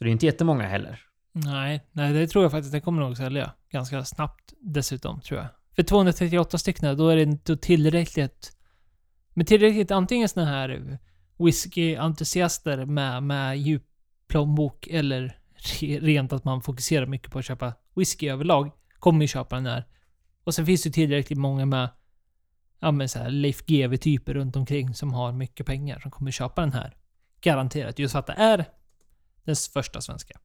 Så det är inte jättemånga heller. Nej, nej det tror jag faktiskt det kommer nog sälja. Ganska snabbt dessutom, tror jag. För 238 stycken, då är det inte tillräckligt... Men tillräckligt antingen såna här whisky-entusiaster med, med djup plånbok eller rent att man fokuserar mycket på att köpa whisky överlag, kommer ju köpa den här. Och sen finns det tillräckligt många med, ja men så här Leif GW-typer runt omkring som har mycket pengar som kommer köpa den här. Garanterat. Just för att det är den första svenska.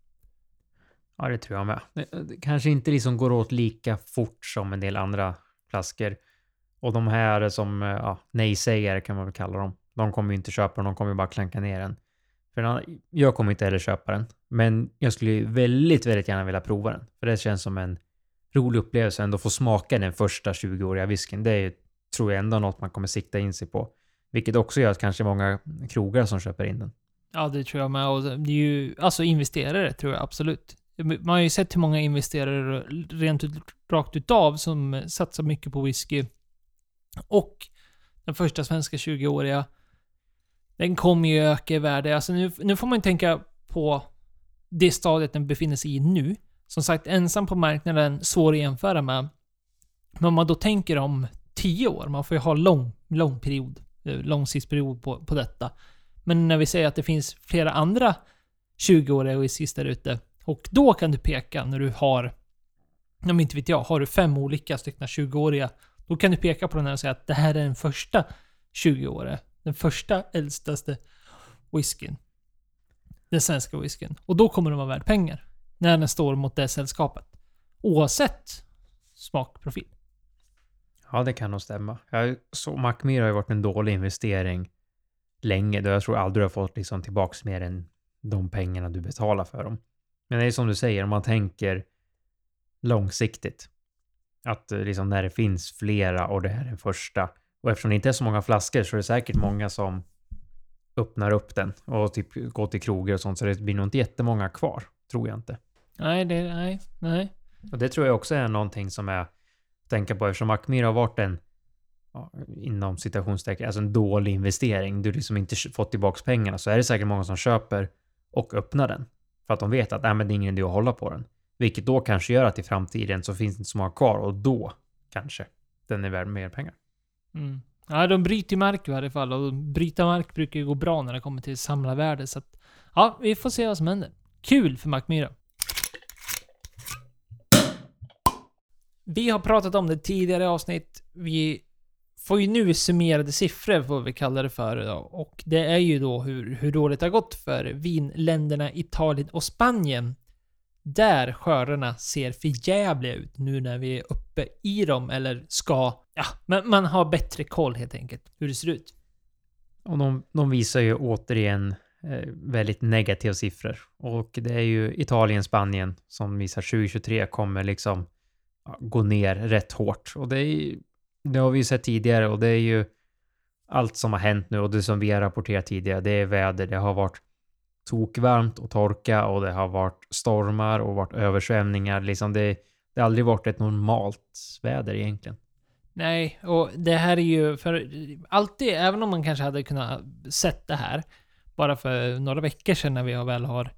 Ja, det tror jag med. Det kanske inte liksom går åt lika fort som en del andra flaskor. Och de här som eh, ja, nej-sägare kan man väl kalla dem. De kommer ju inte köpa den, de kommer ju bara klanka ner den. För jag kommer inte heller köpa den. Men jag skulle väldigt, väldigt gärna vilja prova den. För det känns som en rolig upplevelse ändå få smaka den första 20-åriga whiskyn. Det är, tror jag ändå något man kommer sikta in sig på. Vilket också gör att kanske många krogar som köper in den. Ja, det tror jag med. Och det är ju, alltså investerare tror jag absolut. Man har ju sett hur många investerare rent ut, rakt utav som satsar mycket på whisky. Och den första svenska 20-åriga, den kommer ju öka i värde. Alltså nu, nu får man ju tänka på det stadiet den befinner sig i nu. Som sagt, ensam på marknaden, svår att jämföra med. Men om man då tänker om 10 år, man får ju ha lång, lång period, eh, långsiktsperiod på, på detta. Men när vi säger att det finns flera andra 20-åriga whiskys där ute. Och då kan du peka när du har, om inte vet jag, har du fem olika stycken 20-åriga. Då kan du peka på den här och säga att det här är den första 20-åriga. Den första äldstaste whiskyn. Den svenska whiskyn. Och då kommer den vara värd pengar. När den står mot det sällskapet. Oavsett smakprofil. Ja, det kan nog stämma. Jag så Macmillan har ju varit en dålig investering länge. Då jag tror aldrig du har fått liksom tillbaks mer än de pengarna du betalar för dem. Men det är som du säger, om man tänker långsiktigt. Att eh, liksom när det finns flera och det här är den första. Och eftersom det inte är så många flaskor så är det säkert många som öppnar upp den och typ går till krogar och sånt. Så det blir nog inte jättemånga kvar. Tror jag inte. Nej, det, nej, nej. Och det tror jag också är någonting som är att tänka på eftersom Acmir har varit en inom citationstecken, alltså en dålig investering. Du liksom inte fått tillbaks pengarna så är det säkert många som köper och öppnar den. För att de vet att nej, men det är ingen idé att hålla på den. Vilket då kanske gör att i framtiden så finns det inte så många kvar och då kanske den är värd mer pengar. Mm. Ja, de bryter mark i varje fall och bryta mark brukar ju gå bra när det kommer till samlarvärde så att ja, vi får se vad som händer. Kul för Macmyra. Vi har pratat om det tidigare avsnitt. Vi får ju nu summerade siffror, vad vi kallar det för. Och det är ju då hur, hur dåligt det har gått för vinländerna Italien och Spanien. Där skördarna ser förjävliga ut nu när vi är uppe i dem, eller ska... Ja, men man har bättre koll helt enkelt, hur det ser ut. Och de, de visar ju återigen eh, väldigt negativa siffror. Och det är ju Italien, Spanien som visar 2023 kommer liksom gå ner rätt hårt. Och det är det har vi ju sett tidigare och det är ju allt som har hänt nu och det som vi har rapporterat tidigare, det är väder. Det har varit tokvarmt och torka och det har varit stormar och varit översvämningar. Liksom det, det har aldrig varit ett normalt väder egentligen. Nej, och det här är ju för alltid, även om man kanske hade kunnat sett det här bara för några veckor sedan när vi väl har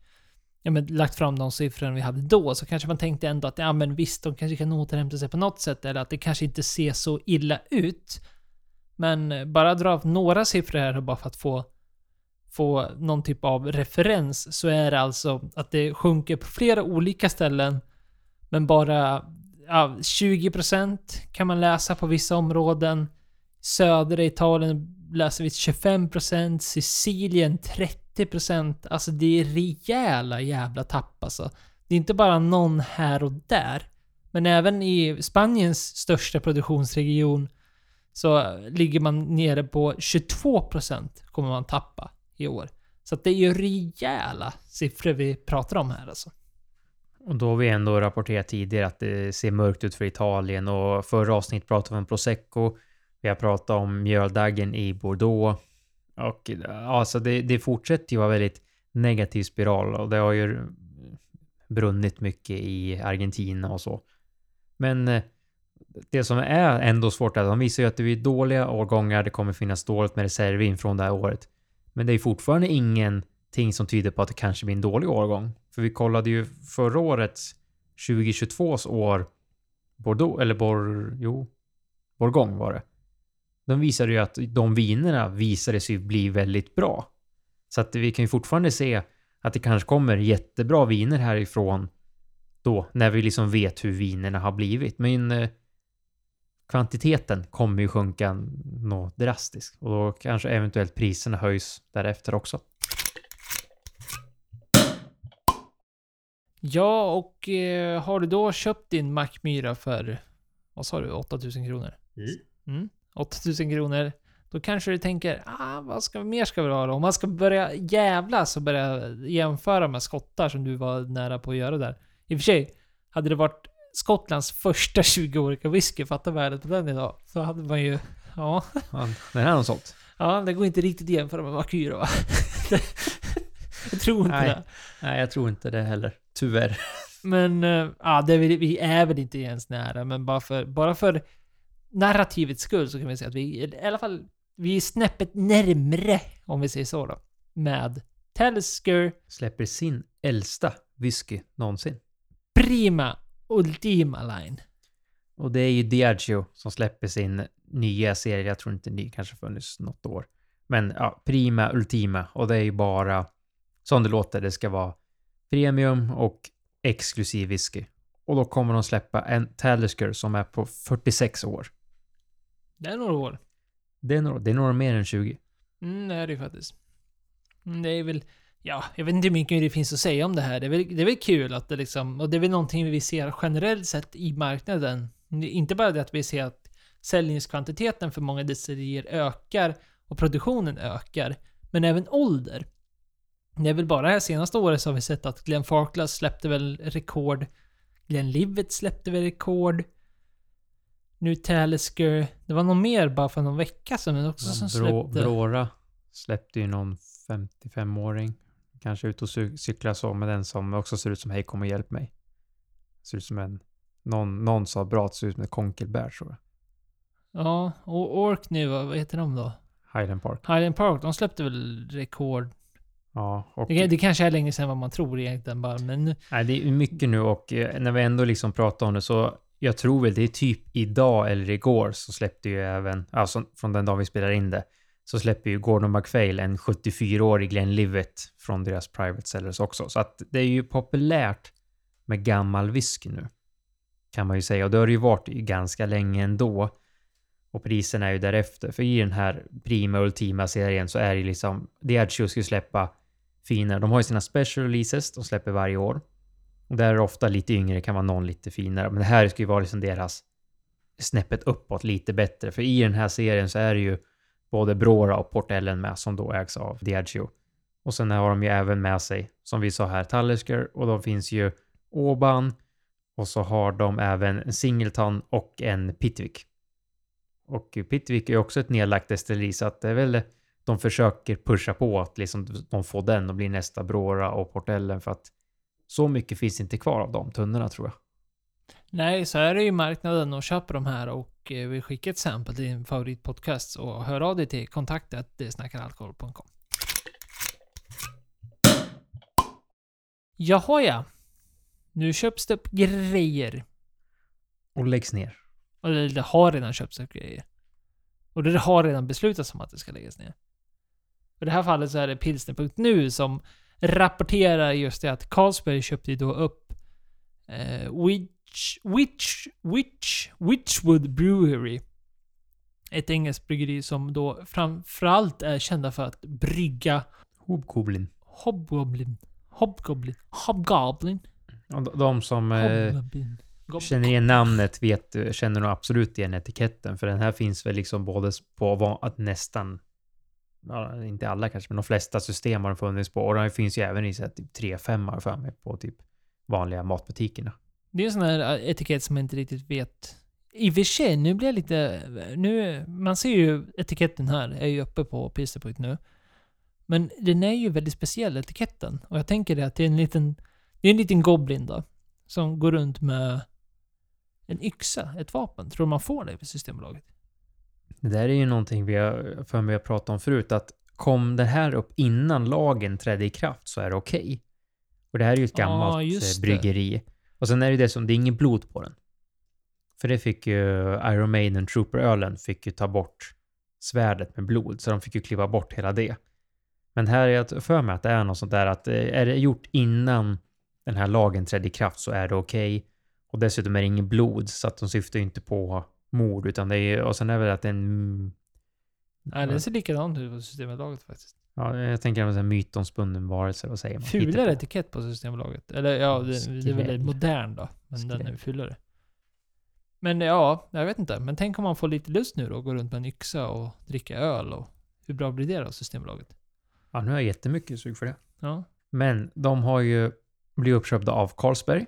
ja, men, lagt fram de siffrorna vi hade då, så kanske man tänkte ändå att ja, men visst, de kanske kan återhämta sig på något sätt, eller att det kanske inte ser så illa ut. Men eh, bara dra några siffror här bara för att få, få någon typ av referens, så är det alltså att det sjunker på flera olika ställen, men bara ja, 20% kan man läsa på vissa områden. Södra Italien läser vi 25%, Sicilien 30 30%, alltså det är rejäla jävla tapp alltså. Det är inte bara någon här och där. Men även i Spaniens största produktionsregion så ligger man nere på 22% kommer man tappa i år. Så att det är ju rejäla siffror vi pratar om här alltså. Och då har vi ändå rapporterat tidigare att det ser mörkt ut för Italien och förra avsnittet pratade vi om prosecco. Vi har pratat om mjöldaggen i Bordeaux. Och alltså det, det fortsätter ju vara väldigt negativ spiral och det har ju brunnit mycket i Argentina och så. Men eh, det som är ändå svårt är att de visar ju att det är dåliga årgångar, det kommer finnas dåligt med reservin från det här året. Men det är fortfarande ingenting som tyder på att det kanske blir en dålig årgång. För vi kollade ju förra årets 2022s år Bordeaux, eller Bor... Jo, Borgong var det. De visade ju att de vinerna visade sig bli väldigt bra. Så att vi kan ju fortfarande se att det kanske kommer jättebra viner härifrån då, när vi liksom vet hur vinerna har blivit. Men eh, kvantiteten kommer ju sjunka något drastiskt och då kanske eventuellt priserna höjs därefter också. Ja, och eh, har du då köpt din Mackmyra för, vad sa du, 8000 kronor? Mm. 8000 kronor. Då kanske du tänker, ah, vad ska, mer ska vi ha då? Om man ska börja jävlas och börja jämföra med skottar som du var nära på att göra där. I och för sig, hade det varit Skottlands första 20-åriga whisky, fatta värdet på den idag. Så hade man ju, ja. Ja, den här har sålt. Ja, det går inte riktigt att jämföra med Makyra va? jag tror inte Nej. det. Nej, jag tror inte det heller. Tyvärr. Men, eh, ja, det väl- vi är väl inte ens nära, men bara för, bara för narrativets skull så kan vi säga att vi i alla fall, vi är snäppet närmre, om vi säger så då, med Talisker Släpper sin äldsta whisky någonsin. Prima Ultima Line. Och det är ju Diageo som släpper sin nya serie. Jag tror inte ny, kanske funnits något år. Men ja, Prima Ultima. Och det är ju bara som det låter. Det ska vara premium och exklusiv whisky. Och då kommer de släppa en Talisker som är på 46 år. Det är några år. Det är några, det är några mer än 20. Mm, det är det ju faktiskt. Mm, Det är väl... Ja, jag vet inte hur mycket det finns att säga om det här. Det är väl, det är väl kul att det liksom... Och det är väl någonting vi ser generellt sett i marknaden. Inte bara det att vi ser att säljningskvantiteten för många destillerier ökar och produktionen ökar. Men även ålder. Det är väl bara det här senaste året så har vi sett att Glenn Farklas släppte väl rekord. Glenn Livet släppte väl rekord. Nu Talisker. Det var någon mer bara för någon vecka sedan men också som Brå, släppte. Bråra släppte ju någon 55-åring. Kanske ut och cy- cykla så med den som också ser ut som Hej kom och hjälp mig. Ser ut som en... Någon, någon sa bra att ser ut som ett konkelbär tror jag. Ja, och Ork nu, vad heter de då? Highland Park. Highland Park, de släppte väl rekord. Ja, och... Det, det kanske är länge sedan vad man tror egentligen bara, men... Nej, det är mycket nu och eh, när vi ändå liksom pratar om det så jag tror väl det är typ idag eller igår så släppte ju även, alltså från den dag vi spelar in det, så släpper ju Gordon McFail en 74-årig Glenn Livet från deras private sellers också. Så att det är ju populärt med gammal whisky nu. Kan man ju säga. Och det har det ju varit ganska länge ändå. Och priserna är ju därefter. För i den här Prima Ultima-serien så är det ju liksom, Diageo ska släppa finare. De har ju sina special releases, de släpper varje år. Och där är det ofta lite yngre, kan vara någon lite finare. Men det här ska ju vara liksom deras snäppet uppåt lite bättre. För i den här serien så är det ju både Brora och Port Ellen med som då ägs av Diageo. Och sen har de ju även med sig, som vi sa här, Tallisker och de finns ju Oban och så har de även en Singleton och en Pittwick. Och Pittwick är ju också ett nedlagt destilleri så att det är väl de försöker pusha på att liksom de får den och blir nästa Brora och Port Ellen för att så mycket finns inte kvar av de tunnorna tror jag. Nej, så är det ju marknaden och köper de här och eh, vill skicka ett sample till din favoritpodcast och hör av dig till kontaktet snackaralkohol.com. Jaha ja. Nu köps det upp grejer. Och läggs ner. Det, det har redan köpts upp grejer. Och det har redan beslutats om att det ska läggas ner. I det här fallet så är det pilsner.nu som rapporterar just det att Carlsberg köpte ju då upp eh, Witch, Witch, Witch, Witchwood Brewery. Ett engelskt bryggeri som då framförallt är kända för att brygga Hobgoblin. Hobgoblin. Hobgoblin. Hobgoblin. Och de- de som eh, känner igen namnet vet, känner nog absolut igen etiketten. För den här finns väl liksom både på att nästan, ja, inte alla kanske, men de flesta system har den funnits på. Och den finns ju även i så här, typ 3-5 för mig på typ vanliga matbutikerna. Det är en sån här eh, etikett som jag inte riktigt vet. I och för sig, nu blir jag lite... Eh, nu, man ser ju etiketten här, är ju uppe på Pister.nu. Men den är ju väldigt speciell, etiketten. Och jag tänker det att det är en liten... Det är en liten goblin då. Som går runt med en yxa, ett vapen. Tror du man får det på Systembolaget? Det där är ju någonting vi har, för mig har pratat om förut, att kom det här upp innan lagen trädde i kraft så är det okej. Och det här är ju ett gammalt eh, det. bryggeri. Och sen är det ju det som, det är inget blod på den. För det fick ju Iron Maiden Trooper-ölen fick ju ta bort svärdet med blod, så de fick ju kliva bort hela det. Men här är jag för mig att det är något sånt där att eh, är det gjort innan den här lagen trädde i kraft så är det okej. Och dessutom är det inget blod, så att de syftar ju inte på mord, utan det är och sen är väl att det är en Nej, det ser likadant ut på Systembolaget faktiskt. Ja, jag tänker en sån här mytomspunnen varelse, vad säger man? Fulare etikett på Systembolaget. Eller ja, det, det är Skräll. väldigt modern då. Men den är Skräll. fulare. Men ja, jag vet inte. Men tänk om man får lite lust nu då, gå runt med en yxa och dricka öl och hur bra blir det då, Systembolaget? Ja, nu har jag jättemycket sug för det. Ja. Men de har ju blivit uppköpta av Carlsberg.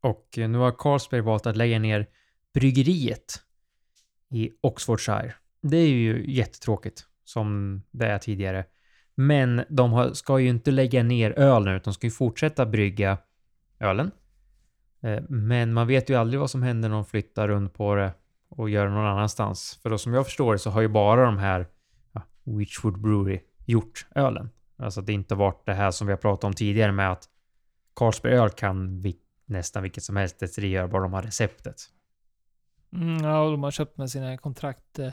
Och nu har Carlsberg valt att lägga ner bryggeriet i Oxfordshire. Det är ju jättetråkigt, som det är tidigare. Men de ska ju inte lägga ner öl nu, utan de ska ju fortsätta brygga ölen. Eh, men man vet ju aldrig vad som händer när de flyttar runt på det och gör det någon annanstans. För då som jag förstår det så har ju bara de här ja, Witchwood Brewery gjort ölen. Alltså det inte varit det här som vi har pratat om tidigare med att Carlsberg öl kan vi, nästan vilket som helst destilleri göra bara de har receptet. Mm, ja, och de har köpt med sina kontrakt eh,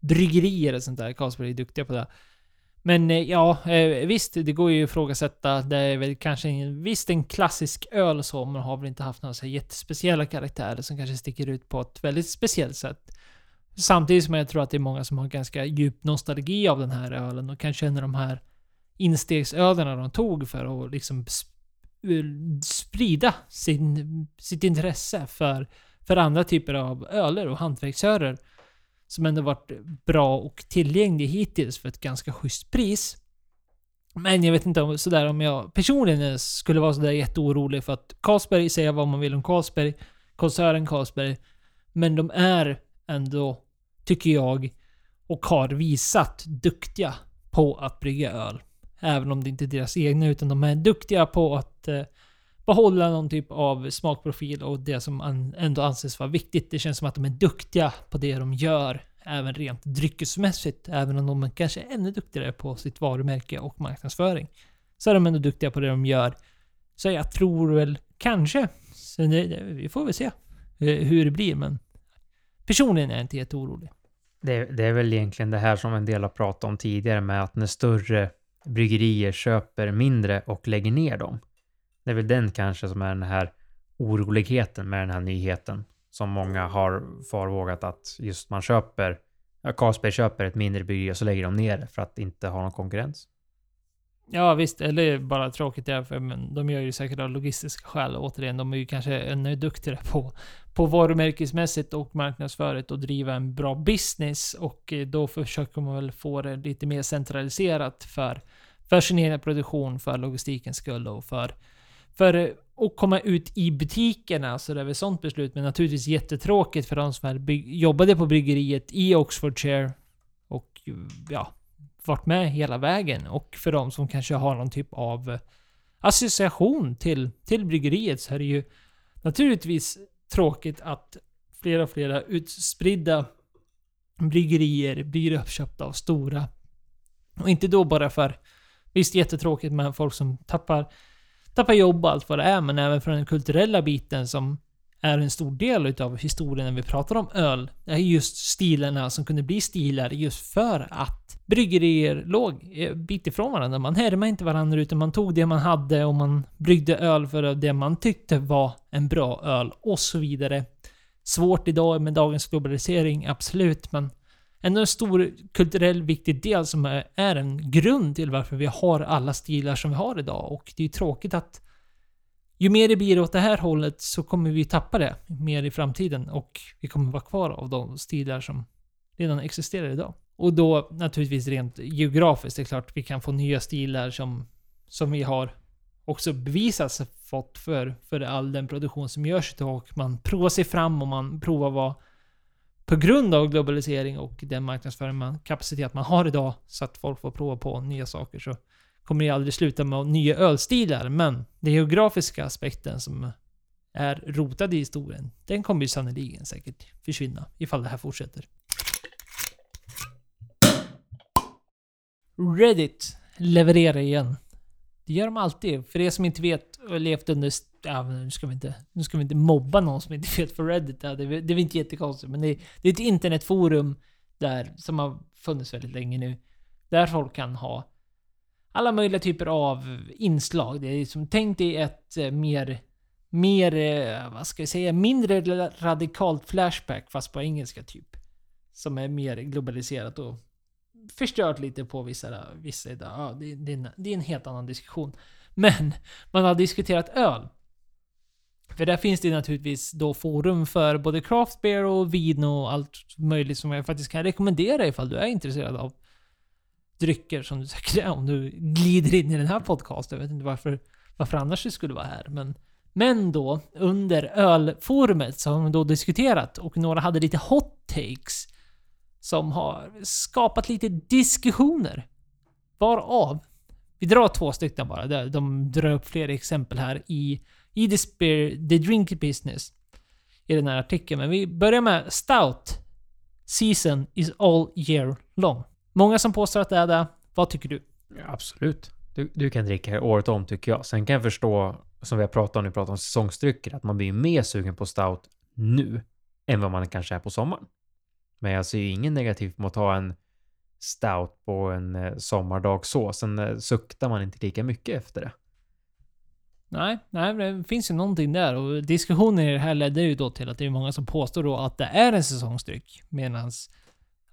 bryggerier och sånt där. Carlsberg är duktiga på det. Men eh, ja, eh, visst, det går ju att ifrågasätta. Det är väl kanske en, visst en klassisk öl så, men har väl inte haft några så här jättespeciella karaktärer som kanske sticker ut på ett väldigt speciellt sätt. Samtidigt som jag tror att det är många som har ganska djup nostalgi av den här ölen och kan känna de här instegsölerna de tog för att liksom sp- eh, sprida sin, sitt intresse för, för andra typer av öler och hantverksörer som ändå varit bra och tillgänglig hittills för ett ganska schysst pris. Men jag vet inte om, sådär, om jag personligen skulle vara sådär jätteorolig för att Carlsberg, säga vad man vill om Carlsberg, koncernen Carlsberg, men de är ändå, tycker jag, och har visat duktiga på att brygga öl. Även om det inte är deras egna, utan de är duktiga på att eh, behålla någon typ av smakprofil och det som an, ändå anses vara viktigt. Det känns som att de är duktiga på det de gör, även rent dryckesmässigt. Även om de kanske är ännu duktigare på sitt varumärke och marknadsföring. Så är de ändå duktiga på det de gör. Så jag tror väl kanske, så det, det, vi får väl se eh, hur det blir, men personligen är jag inte jätteorolig. Det, det är väl egentligen det här som en del har pratat om tidigare med att när större bryggerier köper mindre och lägger ner dem. Det är väl den kanske som är den här oroligheten med den här nyheten. Som många har farvågat att just man köper, ja, Carlsberg köper ett mindre bryggeri och så lägger de ner det för att inte ha någon konkurrens. Ja visst, eller bara tråkigt därför, men de gör ju säkert av logistiska skäl. Återigen, de är ju kanske ännu duktigare på, på varumärkesmässigt och marknadsföret och driva en bra business. Och eh, då försöker man väl få det lite mer centraliserat för, för sin egen produktion, för logistikens skull och för, för att komma ut i butikerna. Så det är väl sånt beslut, men naturligtvis jättetråkigt för de som jobbade på bryggeriet i Oxfordshire. Och ja, varit med hela vägen. Och för de som kanske har någon typ av association till, till bryggeriet så är det ju naturligtvis tråkigt att flera och flera utspridda bryggerier blir uppköpta av stora. Och inte då bara för, visst jättetråkigt med folk som tappar, tappar jobb och allt vad det är, men även för den kulturella biten som är en stor del utav historien när vi pratar om öl. Det är just stilarna som kunde bli stilar just för att bryggerier låg en bit ifrån varandra. Man härmade inte varandra utan man tog det man hade och man bryggde öl för det man tyckte var en bra öl och så vidare. Svårt idag med dagens globalisering, absolut, men en stor kulturell viktig del som är, en grund till varför vi har alla stilar som vi har idag. Och det är ju tråkigt att ju mer det blir åt det här hållet så kommer vi tappa det mer i framtiden och vi kommer vara kvar av de stilar som redan existerar idag. Och då naturligtvis rent geografiskt, det är klart vi kan få nya stilar som, som vi har också bevisats fått för, för all den produktion som görs idag. Och man provar sig fram och man provar vad på grund av globalisering och den marknadsföring man, kapacitet man har idag så att folk får prova på nya saker så kommer det aldrig sluta med nya ölstilar. Men den geografiska aspekten som är rotad i historien, den kommer ju sannoliken säkert försvinna ifall det här fortsätter. Reddit levererar igen. Det gör de alltid. För er som inte vet och levt under... Ja, nu, ska vi inte, nu ska vi inte mobba någon som inte vet vad Reddit. är. det, det är väl inte jättekonstigt. Men det, det är ett internetforum där, som har funnits väldigt länge nu. Där folk kan ha alla möjliga typer av inslag. Det är som, tänk dig ett eh, mer, mer, eh, vad ska jag säga, mindre radikalt Flashback fast på engelska typ. Som är mer globaliserat och förstört lite på vissa, vissa idag. Ja, det, det, är en, det är en helt annan diskussion. Men man har diskuterat öl. För där finns det naturligtvis då forum för både craft beer och vin och allt möjligt som jag faktiskt kan rekommendera ifall du är intresserad av drycker som du säkert är om du glider in i den här podcasten. Jag vet inte varför, varför annars du skulle vara här. Men, men då, under ölforumet så har de då diskuterat och några hade lite hot takes som har skapat lite diskussioner. Varav, vi drar två stycken bara. De drar upp flera exempel här i, i the, Spear, the Drink Business. I den här artikeln. Men vi börjar med Stout. Season is all year long. Många som påstår att det är det. Vad tycker du? Ja, absolut. Du, du kan dricka året om tycker jag. Sen kan jag förstå, som vi har pratat om, när vi pratar om säsongsdrycker, att man blir mer sugen på stout nu än vad man kanske är på sommaren. Men jag ser ju ingen negativt med att ta en stout på en eh, sommardag så. Sen eh, suktar man inte lika mycket efter det. Nej, nej, det finns ju någonting där och diskussionen i det här ledde ju då till att det är många som påstår då att det är en säsongsdryck. Medans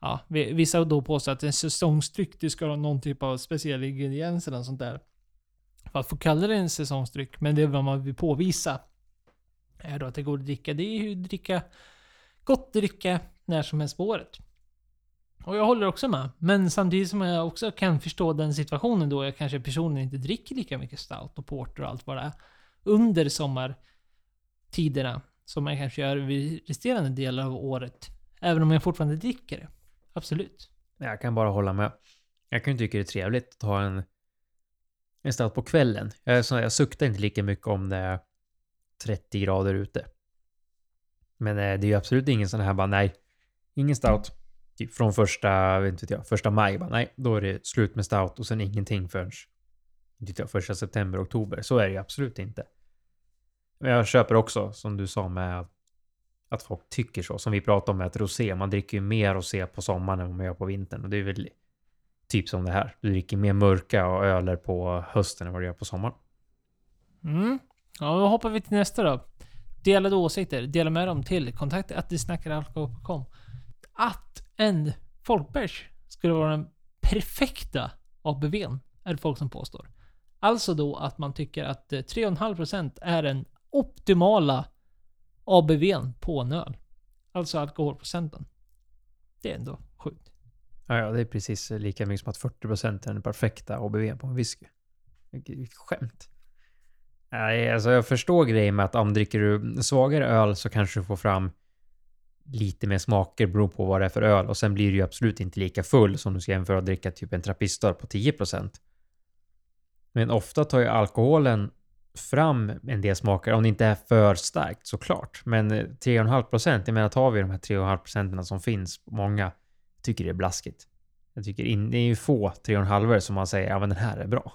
ja, vissa då påstår att en säsongsdryck, det ska ha någon typ av speciell ingrediens eller något sånt där. För att få kalla det en säsongsdryck. Men det är vad man vill påvisa. Är då att det går att dricka. Det är ju dricka gott dricka när som helst på året. Och jag håller också med. Men samtidigt som jag också kan förstå den situationen då jag kanske personligen inte dricker lika mycket stout och porter och allt vad det är. Under sommartiderna. Som man kanske gör vid resterande delar av året. Även om jag fortfarande dricker det. Absolut. Jag kan bara hålla med. Jag kan ju tycka det är trevligt att ha en, en stout på kvällen. Jag, så, jag suktar inte lika mycket om det är 30 grader ute. Men eh, det är ju absolut ingen sån här bara nej, ingen stout. Typ från första, vet inte jag, första maj bara nej, då är det slut med stout och sen ingenting förrän inte jag, första september, oktober. Så är det ju absolut inte. Men jag köper också, som du sa med att folk tycker så. Som vi pratade om med att rosé, man dricker ju mer rosé på sommaren än vad man gör på vintern. Och det är väl typ som det här. Du dricker mer mörka och öler på hösten än vad du gör på sommaren. Mm. Ja, då hoppar vi till nästa då. Delade åsikter. Dela med dem till kontakt att snackar Att en folkbärs skulle vara den perfekta ABVn är det folk som påstår. Alltså då att man tycker att eh, 3,5% är den optimala ABVn på en öl. Alltså alkoholprocenten. Det är ändå sjukt. Ja, ja, det är precis lika mycket som att 40% är den perfekta ABVn på en whisky. Vilket skämt. Nej, alltså jag förstår grejen med att om dricker du svagare öl så kanske du får fram lite mer smaker beror på vad det är för öl och sen blir du ju absolut inte lika full som du ska jämföra att dricka typ en trappistor på 10%. Men ofta tar ju alkoholen fram en del smaker, om det inte är för starkt såklart. Men eh, 3,5 procent, jag menar tar vi de här 3,5 procenten som finns, många tycker det är blaskigt. Jag tycker in, det är ju få 3,5 som man säger, ja men den här är bra.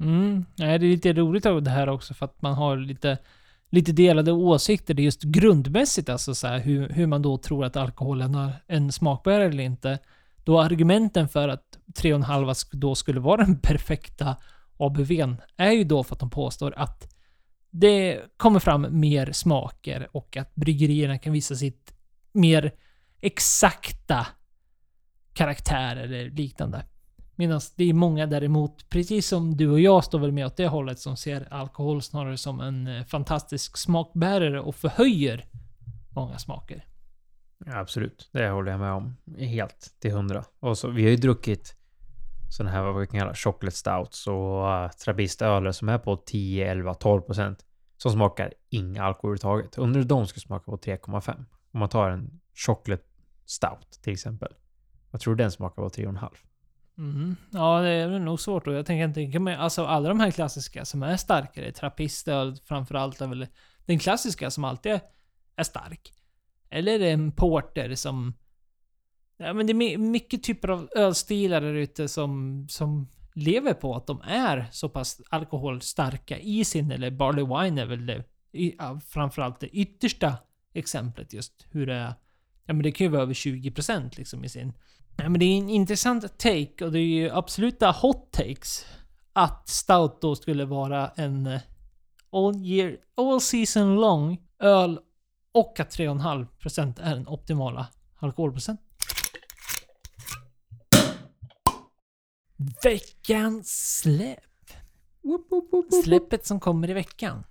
Mm, nej, det är lite roligt av det här också för att man har lite, lite delade åsikter. Det just grundmässigt alltså så här, hur, hur man då tror att alkoholen har en smakbärare eller inte. Då argumenten för att 3,5 då skulle vara den perfekta ABVn är ju då för att de påstår att det kommer fram mer smaker och att bryggerierna kan visa sitt mer exakta karaktär eller liknande. Medan det är många däremot, precis som du och jag står väl med åt det hållet, som ser alkohol snarare som en eh, fantastisk smakbärare och förhöjer många smaker. Ja, absolut, det håller jag med om. Helt till hundra. Och så, vi har ju druckit sådana här, vad vi kan kalla chocolate stouts och eh, uh, trabistöler som är på 10, 11, 12 procent. Som smakar inga alkohol överhuvudtaget. Undrar hur de skulle smaka på 3,5. Om man tar en chocolate stout till exempel. Vad tror du den smakar på 3,5? Mm. Ja, det är nog svårt. Och jag tänker inte... Alltså alla de här klassiska som är starkare, trappistöl framförallt är väl den klassiska som alltid är stark. Eller är det en porter som... Ja men det är mycket typer av ölstilar där ute som, som lever på att de är så pass alkoholstarka i sin, eller Barley Wine är väl det, framförallt det yttersta exemplet just hur det är. Ja men det kan ju vara över 20% liksom i sin. Ja men det är en intressant take och det är ju absoluta hot takes. Att Stout då skulle vara en eh, all year, all season long öl och att 3,5% är den optimala alkoholprocent. Veckans släpp. Släppet som kommer i veckan.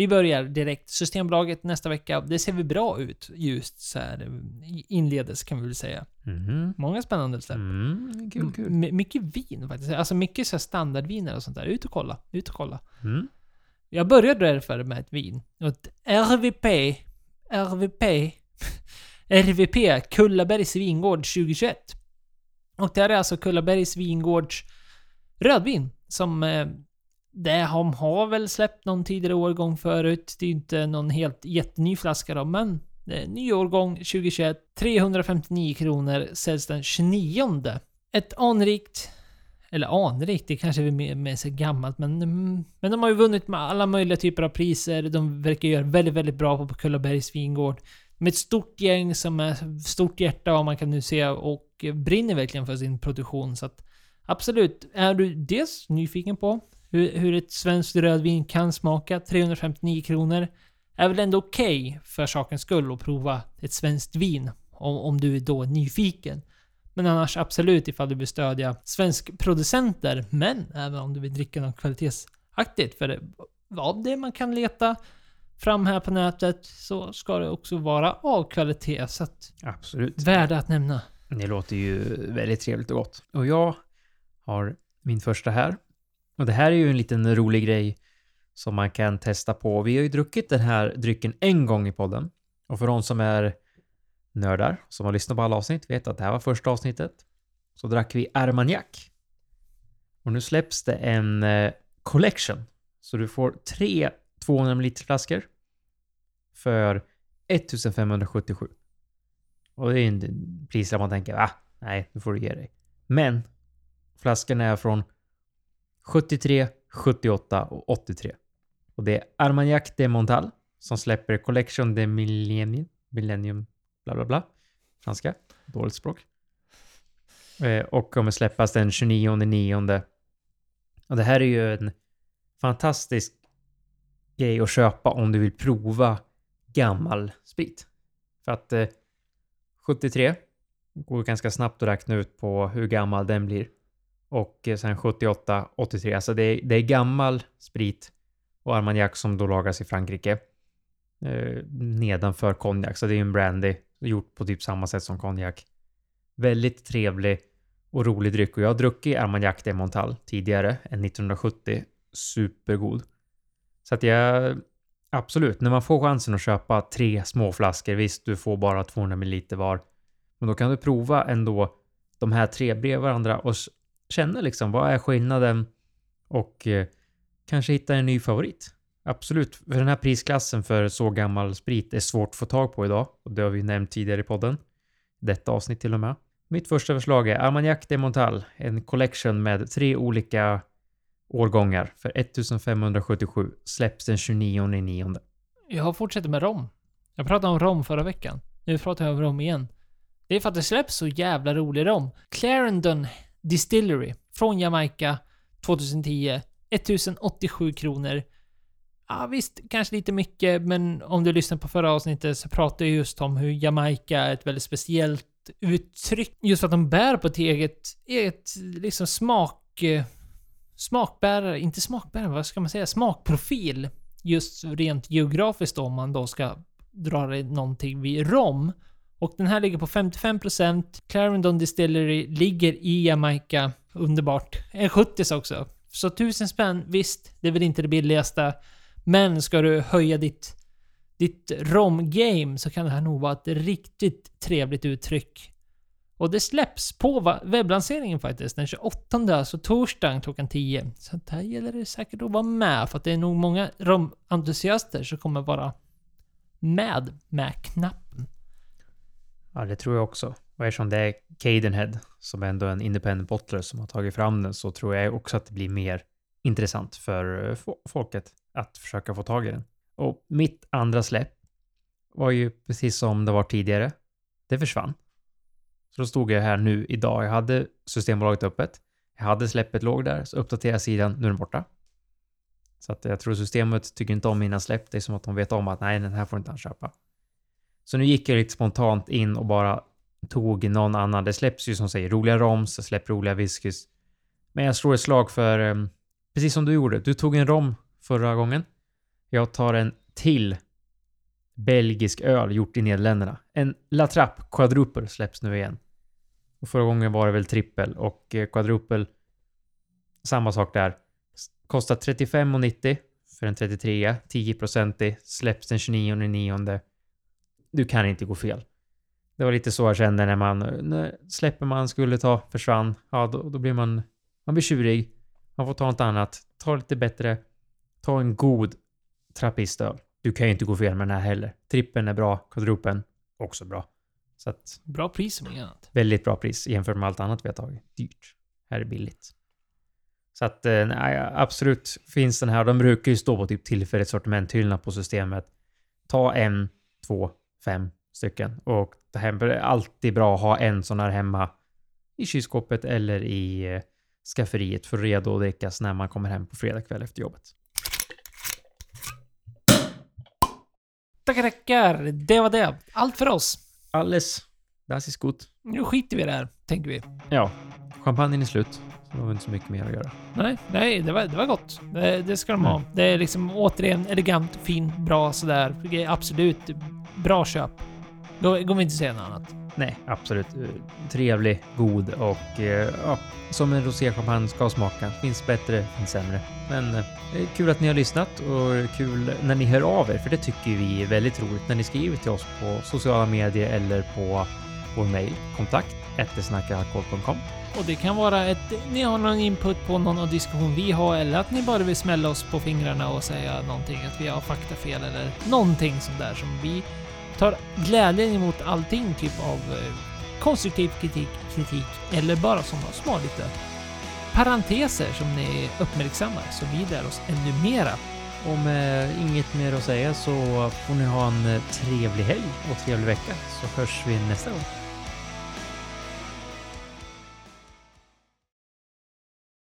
Vi börjar direkt. Systembolaget nästa vecka. Det ser vi bra ut just så här inledes kan vi väl säga. Mm. Många spännande släpp. Mm, kul, kul. M mycket vin faktiskt. Alltså mycket så standardviner och sånt där. Ut och kolla. Ut och kolla. Mm. Jag började därför med ett vin. Ett RVP. RVP. RVP. Kullabergs vingård 2021. Och det här är alltså Kullabergs vingårds rödvin. Som eh, det har, har väl släppt någon tidigare årgång förut. Det är inte någon helt jätteny flaska då, men det är ny årgång 2021. 359 kronor säljs den 29. Ett anrikt eller anrikt, det kanske är mer, mer så gammalt, men, men de har ju vunnit med alla möjliga typer av priser. De verkar göra väldigt, väldigt bra på Kullabergs vingård. Med ett stort gäng som är stort hjärta vad man kan nu se och brinner verkligen för sin produktion. Så att absolut, är du dels nyfiken på hur, hur ett svenskt rödvin kan smaka, 359 kronor, är väl ändå okej okay för sakens skull att prova ett svenskt vin. Om, om du är då nyfiken. Men annars absolut ifall du vill stödja svenskproducenter. Men även om du vill dricka något kvalitetsaktigt. För det, av det man kan leta fram här på nätet så ska det också vara av kvalitet. Så att Absolut. Värda att nämna. Det låter ju väldigt trevligt och gott. Och jag har min första här. Och det här är ju en liten rolig grej som man kan testa på. Vi har ju druckit den här drycken en gång i podden. Och för de som är nördar som har lyssnat på alla avsnitt vet att det här var första avsnittet. Så drack vi Armagnac. Och nu släpps det en eh, collection. Så du får tre 200 ml flaskor för 1577. Och det är en pris där man tänker, ah, nej, nu får du ge dig. Men flaskorna är från 73, 78 och 83. Och det är Armagnac de Montal som släpper Collection de Millennium, Millennium bla bla bla. Franska, dåligt språk. Eh, och kommer släppas den 29 9. Och det här är ju en fantastisk grej att köpa om du vill prova gammal sprit. För att eh, 73 går ganska snabbt att räkna ut på hur gammal den blir. Och eh, sen 78, 83, alltså det är, det är gammal sprit och Armagnac som då lagras i Frankrike. Eh, nedanför konjak, så det är en brandy gjort på typ samma sätt som konjak. Väldigt trevlig och rolig dryck och jag har druckit Armagnac de Montal tidigare än 1970. Supergod. Så att jag... Absolut, när man får chansen att köpa tre små flaskor, visst du får bara 200 ml var. Men då kan du prova ändå de här tre bredvid varandra och känna liksom vad är skillnaden och eh, kanske hitta en ny favorit. Absolut, för den här prisklassen för så gammal sprit är svårt att få tag på idag och det har vi nämnt tidigare i podden. Detta avsnitt till och med. Mitt första förslag är Armagnac de Montal, en collection med tre olika årgångar för 1577 släpps den 29 9. Jag fortsätter med rom. Jag pratade om rom förra veckan. Nu pratar jag om rom igen. Det är för att det släpps så jävla rolig rom. Clarendon Distillery från Jamaica 2010. 1087 kronor. Ja visst, kanske lite mycket, men om du lyssnar på förra avsnittet så pratade jag just om hur Jamaica är ett väldigt speciellt uttryck. Just för att de bär på ett eget, eget liksom smak... Eh, smakbärare, inte smakbärare, vad ska man säga? Smakprofil. Just rent geografiskt då, om man då ska dra det någonting vid rom. Och den här ligger på 55%. Clarendon Distillery ligger i Jamaica. Underbart. En 70 också. Så 1000 spänn, visst, det är väl inte det billigaste. Men ska du höja ditt, ditt rom-game så kan det här nog vara ett riktigt trevligt uttryck. Och det släpps på webblanseringen faktiskt, den 28, alltså torsdagen klockan 10. Så där gäller det säkert att vara med, för att det är nog många rom-entusiaster som kommer vara med med knappen. Ja, det tror jag också. Och eftersom det är Cadenhead, som är ändå en independent bottler som har tagit fram den, så tror jag också att det blir mer intressant för eh, folket att försöka få tag i den. Och mitt andra släpp var ju precis som det var tidigare. Det försvann. Så då stod jag här nu idag. Jag hade Systembolaget öppet. Jag hade släppet låg där, så uppdaterade sidan. Nu är den borta. Så att jag tror systemet tycker inte om mina släpp. Det är som att de vet om att nej, den här får inte han köpa. Så nu gick jag lite spontant in och bara tog någon annan. Det släpps ju som säger roliga roms, det släpps roliga whiskys. Men jag slår ett slag för, eh, precis som du gjorde. Du tog en rom förra gången. Jag tar en till belgisk öl gjort i Nederländerna. En La Trappe Quadruple släpps nu igen. Och förra gången var det väl trippel och eh, Quadruple samma sak där. Kostar 35,90 för en 33 10-procentig. Släpps den 29 du kan inte gå fel. Det var lite så jag kände när man, när släpper man skulle ta försvann, ja då, då blir man, man blir tjurig. Man får ta något annat. Ta lite bättre. Ta en god trappistöl. Du kan ju inte gå fel med den här heller. Trippen är bra, kvadrupen också bra. Så att Bra pris om annat. väldigt bra pris jämfört med allt annat vi har tagit. Dyrt. Här är billigt. Så att eh, nej, absolut finns den här. De brukar ju stå på typ tillfälligt sortimenthyllorna på systemet. Ta en, två, fem stycken och. Det är alltid bra att ha en sån här hemma i kylskåpet eller i eh, skafferiet för redo att drickas när man kommer hem på fredag kväll efter jobbet. Tackar, tackar. Det var det. Allt för oss. Alles. Das ist gut. Nu skiter vi i det här, tänker vi. Ja, champagnen är slut. Så det var inte så mycket mer att göra. Nej, nej, det var, det var gott. Det, det ska de ha. Mm. Det är liksom återigen elegant, fin, bra sådär. Absolut bra köp. Då går vi inte att säga något annat. Nej, absolut. Eh, Trevlig, god och eh, ja, som en roséchampagne ska smaka. Finns bättre, finns sämre. Men eh, kul att ni har lyssnat och kul när ni hör av er, för det tycker vi är väldigt roligt när ni skriver till oss på sociala medier eller på vår mejl kontakt. Och det kan vara att ni har någon input på någon diskussion vi har eller att ni bara vill smälla oss på fingrarna och säga någonting, att vi har faktafel eller någonting sånt där som vi tar glädjen emot allting typ av eh, konstruktiv kritik, kritik eller bara sådana små lite parenteser som ni uppmärksammar så vi lär oss ännu mera. Och eh, med inget mer att säga så får ni ha en eh, trevlig helg och trevlig vecka så hörs vi nästa gång.